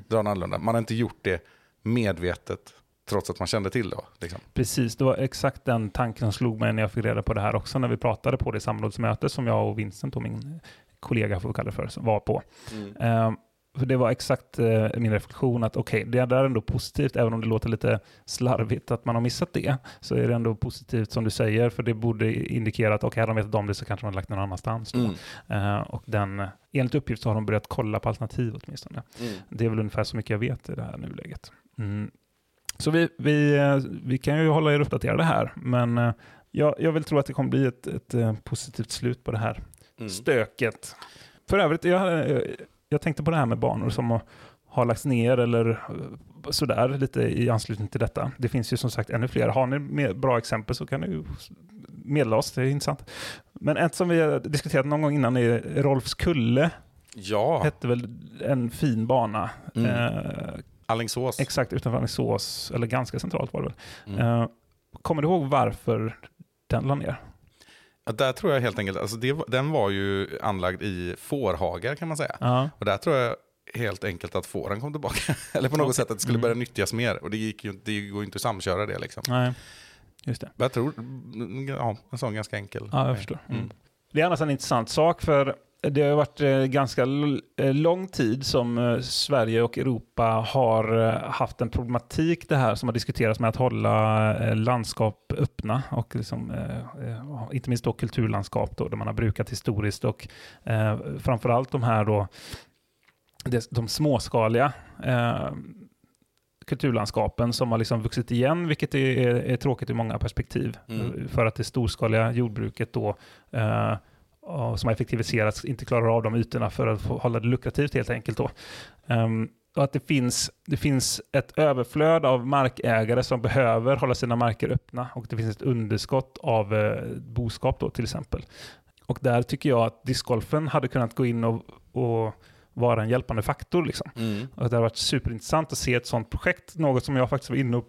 dra en annorlunda. Man har inte gjort det medvetet trots att man kände till det. Liksom.
Precis, det var exakt den tanken som slog mig när jag fick reda på det här också, när vi pratade på det samrådsmöte som jag och Vincent och min kollega, får vi kalla det för, var på. Ehm, för det var exakt eh, min reflektion att okej, det där är ändå positivt, även om det låter lite slarvigt att man har missat det, så är det ändå positivt som du säger, för det borde indikera att okej, hade de vetat om det så kanske man hade lagt någon annanstans. Då.
Mm.
Eh, och den, enligt uppgift så har de börjat kolla på alternativ åtminstone.
Mm.
Det är väl ungefär så mycket jag vet i det här nuläget. Mm. Så vi, vi, eh, vi kan ju hålla er uppdaterade här, men eh, jag, jag vill tro att det kommer bli ett, ett eh, positivt slut på det här
Mm.
stöket. För övrigt, jag, jag tänkte på det här med banor som har- lagts ner eller eh, sådär lite i anslutning till detta. Det finns ju som sagt ännu fler. Har ni bra exempel så kan ni meddela oss, det är intressant. Men ett som vi har diskuterat någon gång innan är Rolfskulle,
Ja,
hette väl en fin bana.
Mm.
Eh,
Alingsås.
Exakt utanför Alingsås, eller ganska centralt var det väl.
Mm.
Eh, kommer du ihåg varför den la ner?
Där tror jag helt enkelt, alltså det, den var ju anlagd i fårhagar kan man säga.
Ja,
Och där tror jag helt enkelt att fåren kom tillbaka. Eller på något
Okej.
sätt att det skulle
Mm.
börja nyttjas mer. Och det, gick ju, det går ju inte att samköra det liksom.
nej, just det.
Jag tror, mm, ja, en sån ganska enkel.
Ja, jag förstår. Mm. Det är annars en intressant sak, för det har varit eh, ganska eh, lång tid som eh, Sverige och Europa har haft en problematik det här som har diskuterats med att hålla landskap öppna och liksom, inte minst då kulturlandskap då, där man har brukat historiskt och framförallt de här då de småskaliga kulturlandskapen som har liksom vuxit igen, vilket är, är, tråkigt ur många perspektiv.
Mm.
För att det storskaliga jordbruket då, eh, som har effektiviserats, inte klarar av de ytorna för att få hålla det lukrativt helt enkelt. Då. Ehm, och att det finns, det finns ett överflöd av markägare som behöver hålla sina marker öppna och det finns ett underskott av eh, boskap då till exempel. Och där tycker jag att discgolfen hade kunnat gå in och, och vara en hjälpande faktor. Liksom.
Mm.
Och det har varit superintressant att se ett sånt projekt, något som jag faktiskt var inne och,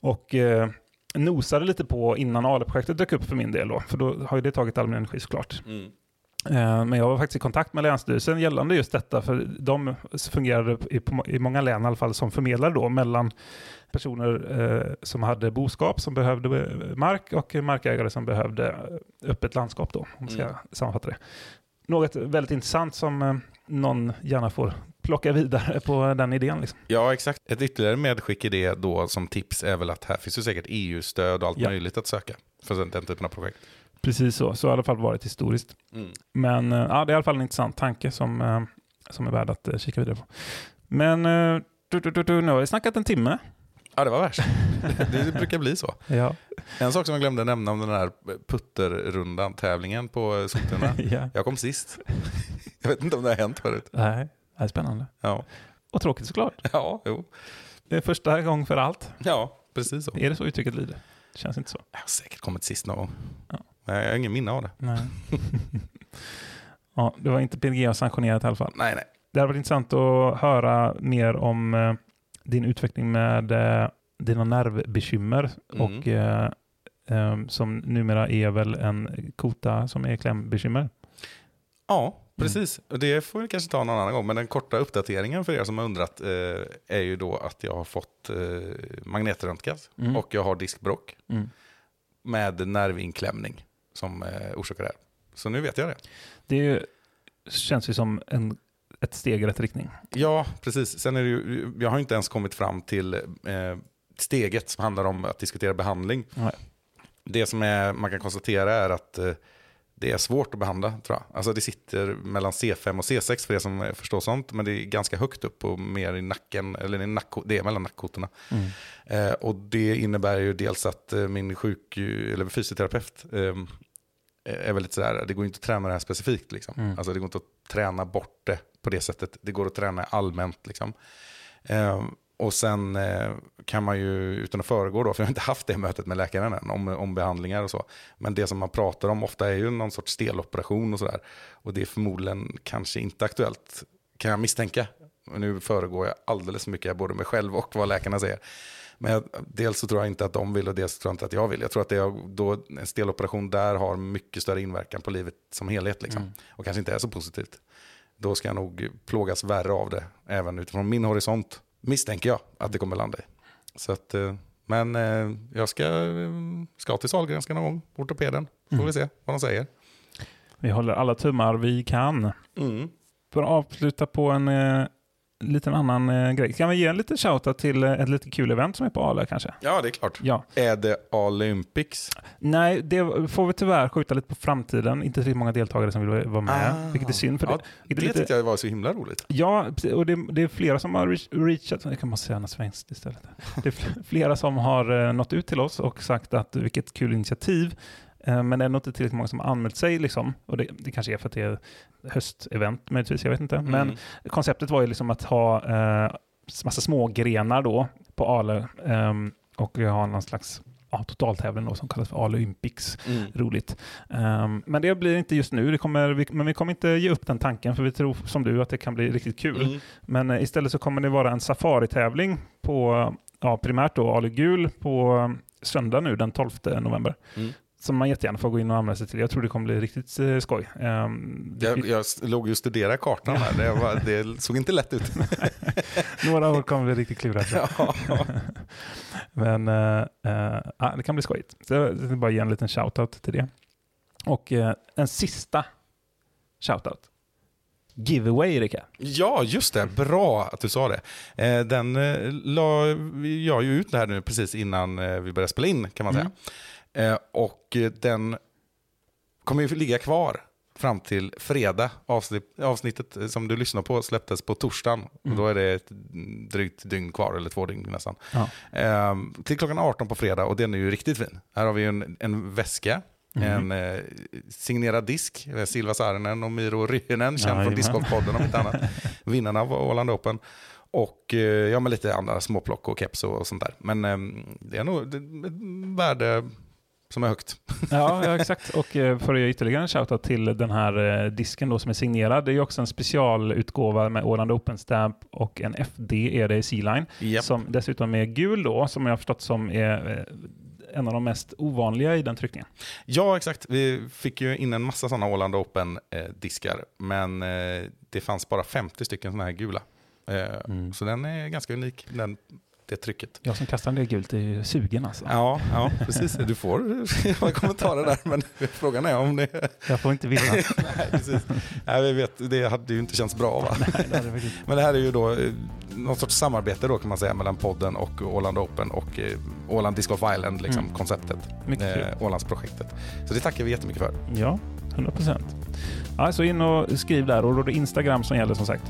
och eh, nosade lite på innan Ale-projektet dök upp för min del. Då, för då har ju det tagit all min energi såklart.
Mm.
Eh, Men jag var faktiskt i kontakt med Länsstyrelsen gällande just detta, för de fungerade i, i många län i alla fall som förmedlare då mellan personer eh, som hade boskap som behövde eh, mark och markägare som behövde eh, öppet landskap då, om man ska
Mm.
sammanfatta det. Något väldigt intressant som eh, någon gärna får plocka vidare på den idén. Liksom.
Ja, exakt. Ett ytterligare medskick i det då som tips är väl att här finns ju säkert EU-stöd och allt
Ja.
möjligt att söka för den, typen av projekt.
Precis så, så har det i alla fall varit historiskt. Men eh, ja, det är i alla fall en intressant tanke som, eh, som är värd att eh, kika vidare på. Men du, du, du, du, nu har vi snackat en timme.
Ja, det var värst. det brukar bli så.
Ja.
En sak som jag glömde nämna om den här putterrundan, tävlingen på Sotorna.
ja.
Jag kom sist. Jag vet inte om det har hänt förut.
Nej, det är spännande.
Ja,
Och tråkigt såklart.
ja, jo.
Det är första gång för allt.
ja precis så.
Är det så uttrycket lyder? Det känns inte så.
Jag har säkert kommit sist någon gång.
Ja.
Jag har ingen minne av det.
Nej. ja, det var inte PNG-sanktionerat i alla fall.
Nej, nej.
Det hade varit intressant att höra mer om eh, din utveckling med eh, dina nervbekymmer
Mm.
och eh, eh, som numera är väl en kota som är klämbekymmer.
Ja, precis. Och det får vi kanske ta någon annan gång. Men den korta uppdateringen för er som har undrat eh, är ju då att jag har fått eh, magnetröntgas
Mm.
och jag har diskbråck
Mm.
med nervinklämning som eh, orsakar det här. Så nu vet jag det.
Det ju- känns ju som en, ett steg i rätt riktning.
Ja, precis. Sen är det ju, jag har inte ens kommit fram till eh, steget som handlar om att diskutera behandling.
Nej.
Det som är, man kan konstatera är att eh, det är svårt att behandla, tror jag. Alltså det sitter mellan C5 och C6 för er som förstår sånt, men det är ganska högt upp och mer i nacken, eller i nack, det är mellan nackkotorna.
Mm.
Eh, och det innebär ju dels att eh, min sjuk, eller fysioterapeut eh, är väldigt sådär, det går inte att träna det här specifikt. Liksom.
Mm.
Alltså det går inte att träna bort det på det sättet. Det går att träna allmänt. Liksom. Eh, och sen eh, kan man ju, utan att föregå då, för jag har inte haft det mötet med läkaren än, om, om behandlingar och så. Men det som man pratar om ofta är ju någon sorts steloperation och sådär. Och det är förmodligen kanske inte aktuellt, kan jag misstänka. Nu föregår jag alldeles för mycket, både mig själv och vad läkarna säger. Men jag, dels så tror jag inte att de vill och dels tror jag inte att jag vill. Jag tror att det är, då, en steloperation där har mycket större inverkan på livet som helhet. Liksom.
Mm.
Och kanske inte är så positivt. Då ska jag nog plågas värre av det. Även utifrån min horisont misstänker jag att det kommer landa i. Så att, eh, men eh, jag ska, eh, ska till Sahlgrenska någon gång, ortopeden. Får
Mm.
vi se vad de säger.
Vi håller alla tummar vi kan. För att avsluta på en liten annan eh, grej. Kan vi ge en liten shoutout till eh, ett lite kul event som är på Ale kanske?
Ja, det är klart.
Ja.
Är det Olympics?
Nej, det får vi tyvärr skjuta lite på framtiden. Inte så många deltagare som vill vara med,
Ah.
vilket är synd. För
Ja,
det,
Det
är lite,
tyckte jag var så himla roligt.
Ja, och det, det är flera som har reach- reachat, jag kan bara säga något svenskt istället. Det är fl- flera som har eh, nått ut till oss och sagt att vilket kul initiativ. Eh, Men det är nog inte tillräckligt många som har anmält sig. Liksom. Och det, det kanske är för att det är höstevent möjligtvis, jag vet inte. Men
Mm.
konceptet var ju liksom att ha eh, massa små grenar då på Ale ehm, och ha någon slags ja, totaltävling då, som kallas för Ale Olympics.
Mm.
Roligt. Ehm, men det blir inte just nu, det kommer, vi, men vi kommer inte ge upp den tanken för vi tror som du att det kan bli riktigt kul.
Mm.
Men eh, istället så kommer det vara en safaritävling på ja, primärt då Ale Gul på eh, söndag nu den 12 november.
Mm.
Som man jättegärna får gå in och anmäla sig till. Jag tror det kommer bli riktigt eh, skoj. Ehm,
Jag, jag låg ju och studerade kartan här. Det, var, det såg inte lätt ut.
Några år kommer bli riktigt klurigt.
ja.
Men eh, eh, ja, det kan bli skojigt. Så jag vill bara ge en liten shoutout till det. Och eh, en sista shoutout. Giveaway, Rickard.
ja, just det. Bra att du sa det. Eh, den la jag ju ut det här nu precis innan vi började spela in kan man säga. Eh, och den kommer ju ligga kvar fram till fredag. Avsnitt, avsnittet som du lyssnar på släpptes på torsdagen. Och då är det ett mm, drygt dygn kvar, eller två dygn nästan.
Ja.
Eh, till klockan 18 på fredag och den är ju riktigt fin. Här har vi en, en väska, en eh, signerad disk, eh, Silva Saarinen och Miro Ryhinen, känd
Jajamän.
från Discgolfpodden om inte annat. Vinnarna av Åland Open. Och eh, ja, med lite andra småplock och keps och, och sånt där. Men eh, det är nog det, värde som är högt.
Ja, ja, exakt. Och eh, för att ge ytterligare en shoutout till den här eh, disken då som är signerad. Det är ju också en specialutgåva med Åland Open Stamp och en FD är det i C-line.
Japp.
Som dessutom är gul då, som jag har förstått som är en av de mest ovanliga i den tryckningen.
Ja, exakt. Vi fick ju in en massa sådana Åland Open-diskar, men eh, det fanns bara 50 stycken sådana här gula. Eh, Så den är ganska unik, den, det trycket.
Jag som kastar del gult är ju sugen alltså.
Ja, ja, precis. Du får göra kommentarer där, men frågan är om det...
Jag får inte vinna.
Nej, precis. Nej, vi vet, det hade ju inte känts bra va?
Nej, det hade.
Men det här är ju då eh, någon sorts samarbete då kan man säga mellan podden och Åland Open och eh, Åland Disc Golf Island, liksom
Mm.
konceptet. Eh, Ålandsprojektet. Så det tackar vi jättemycket för.
Ja, 100 procent. Ja, så in och skriv där och då är det Instagram som gäller som sagt.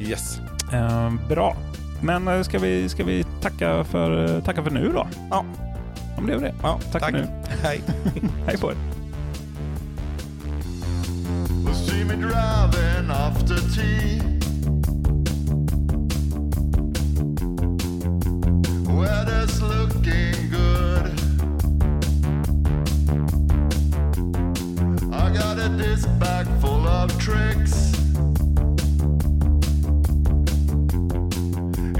Yes.
Eh, bra. Men eh, ska vi, ska vi tacka, för, eh, tacka för nu då?
Ja,
Om det är det.
ja
Tack
tack.
nu.
Hej.
Hej på er.
See me driving after tea. Weather's looking good. I got a disc bag full of tricks.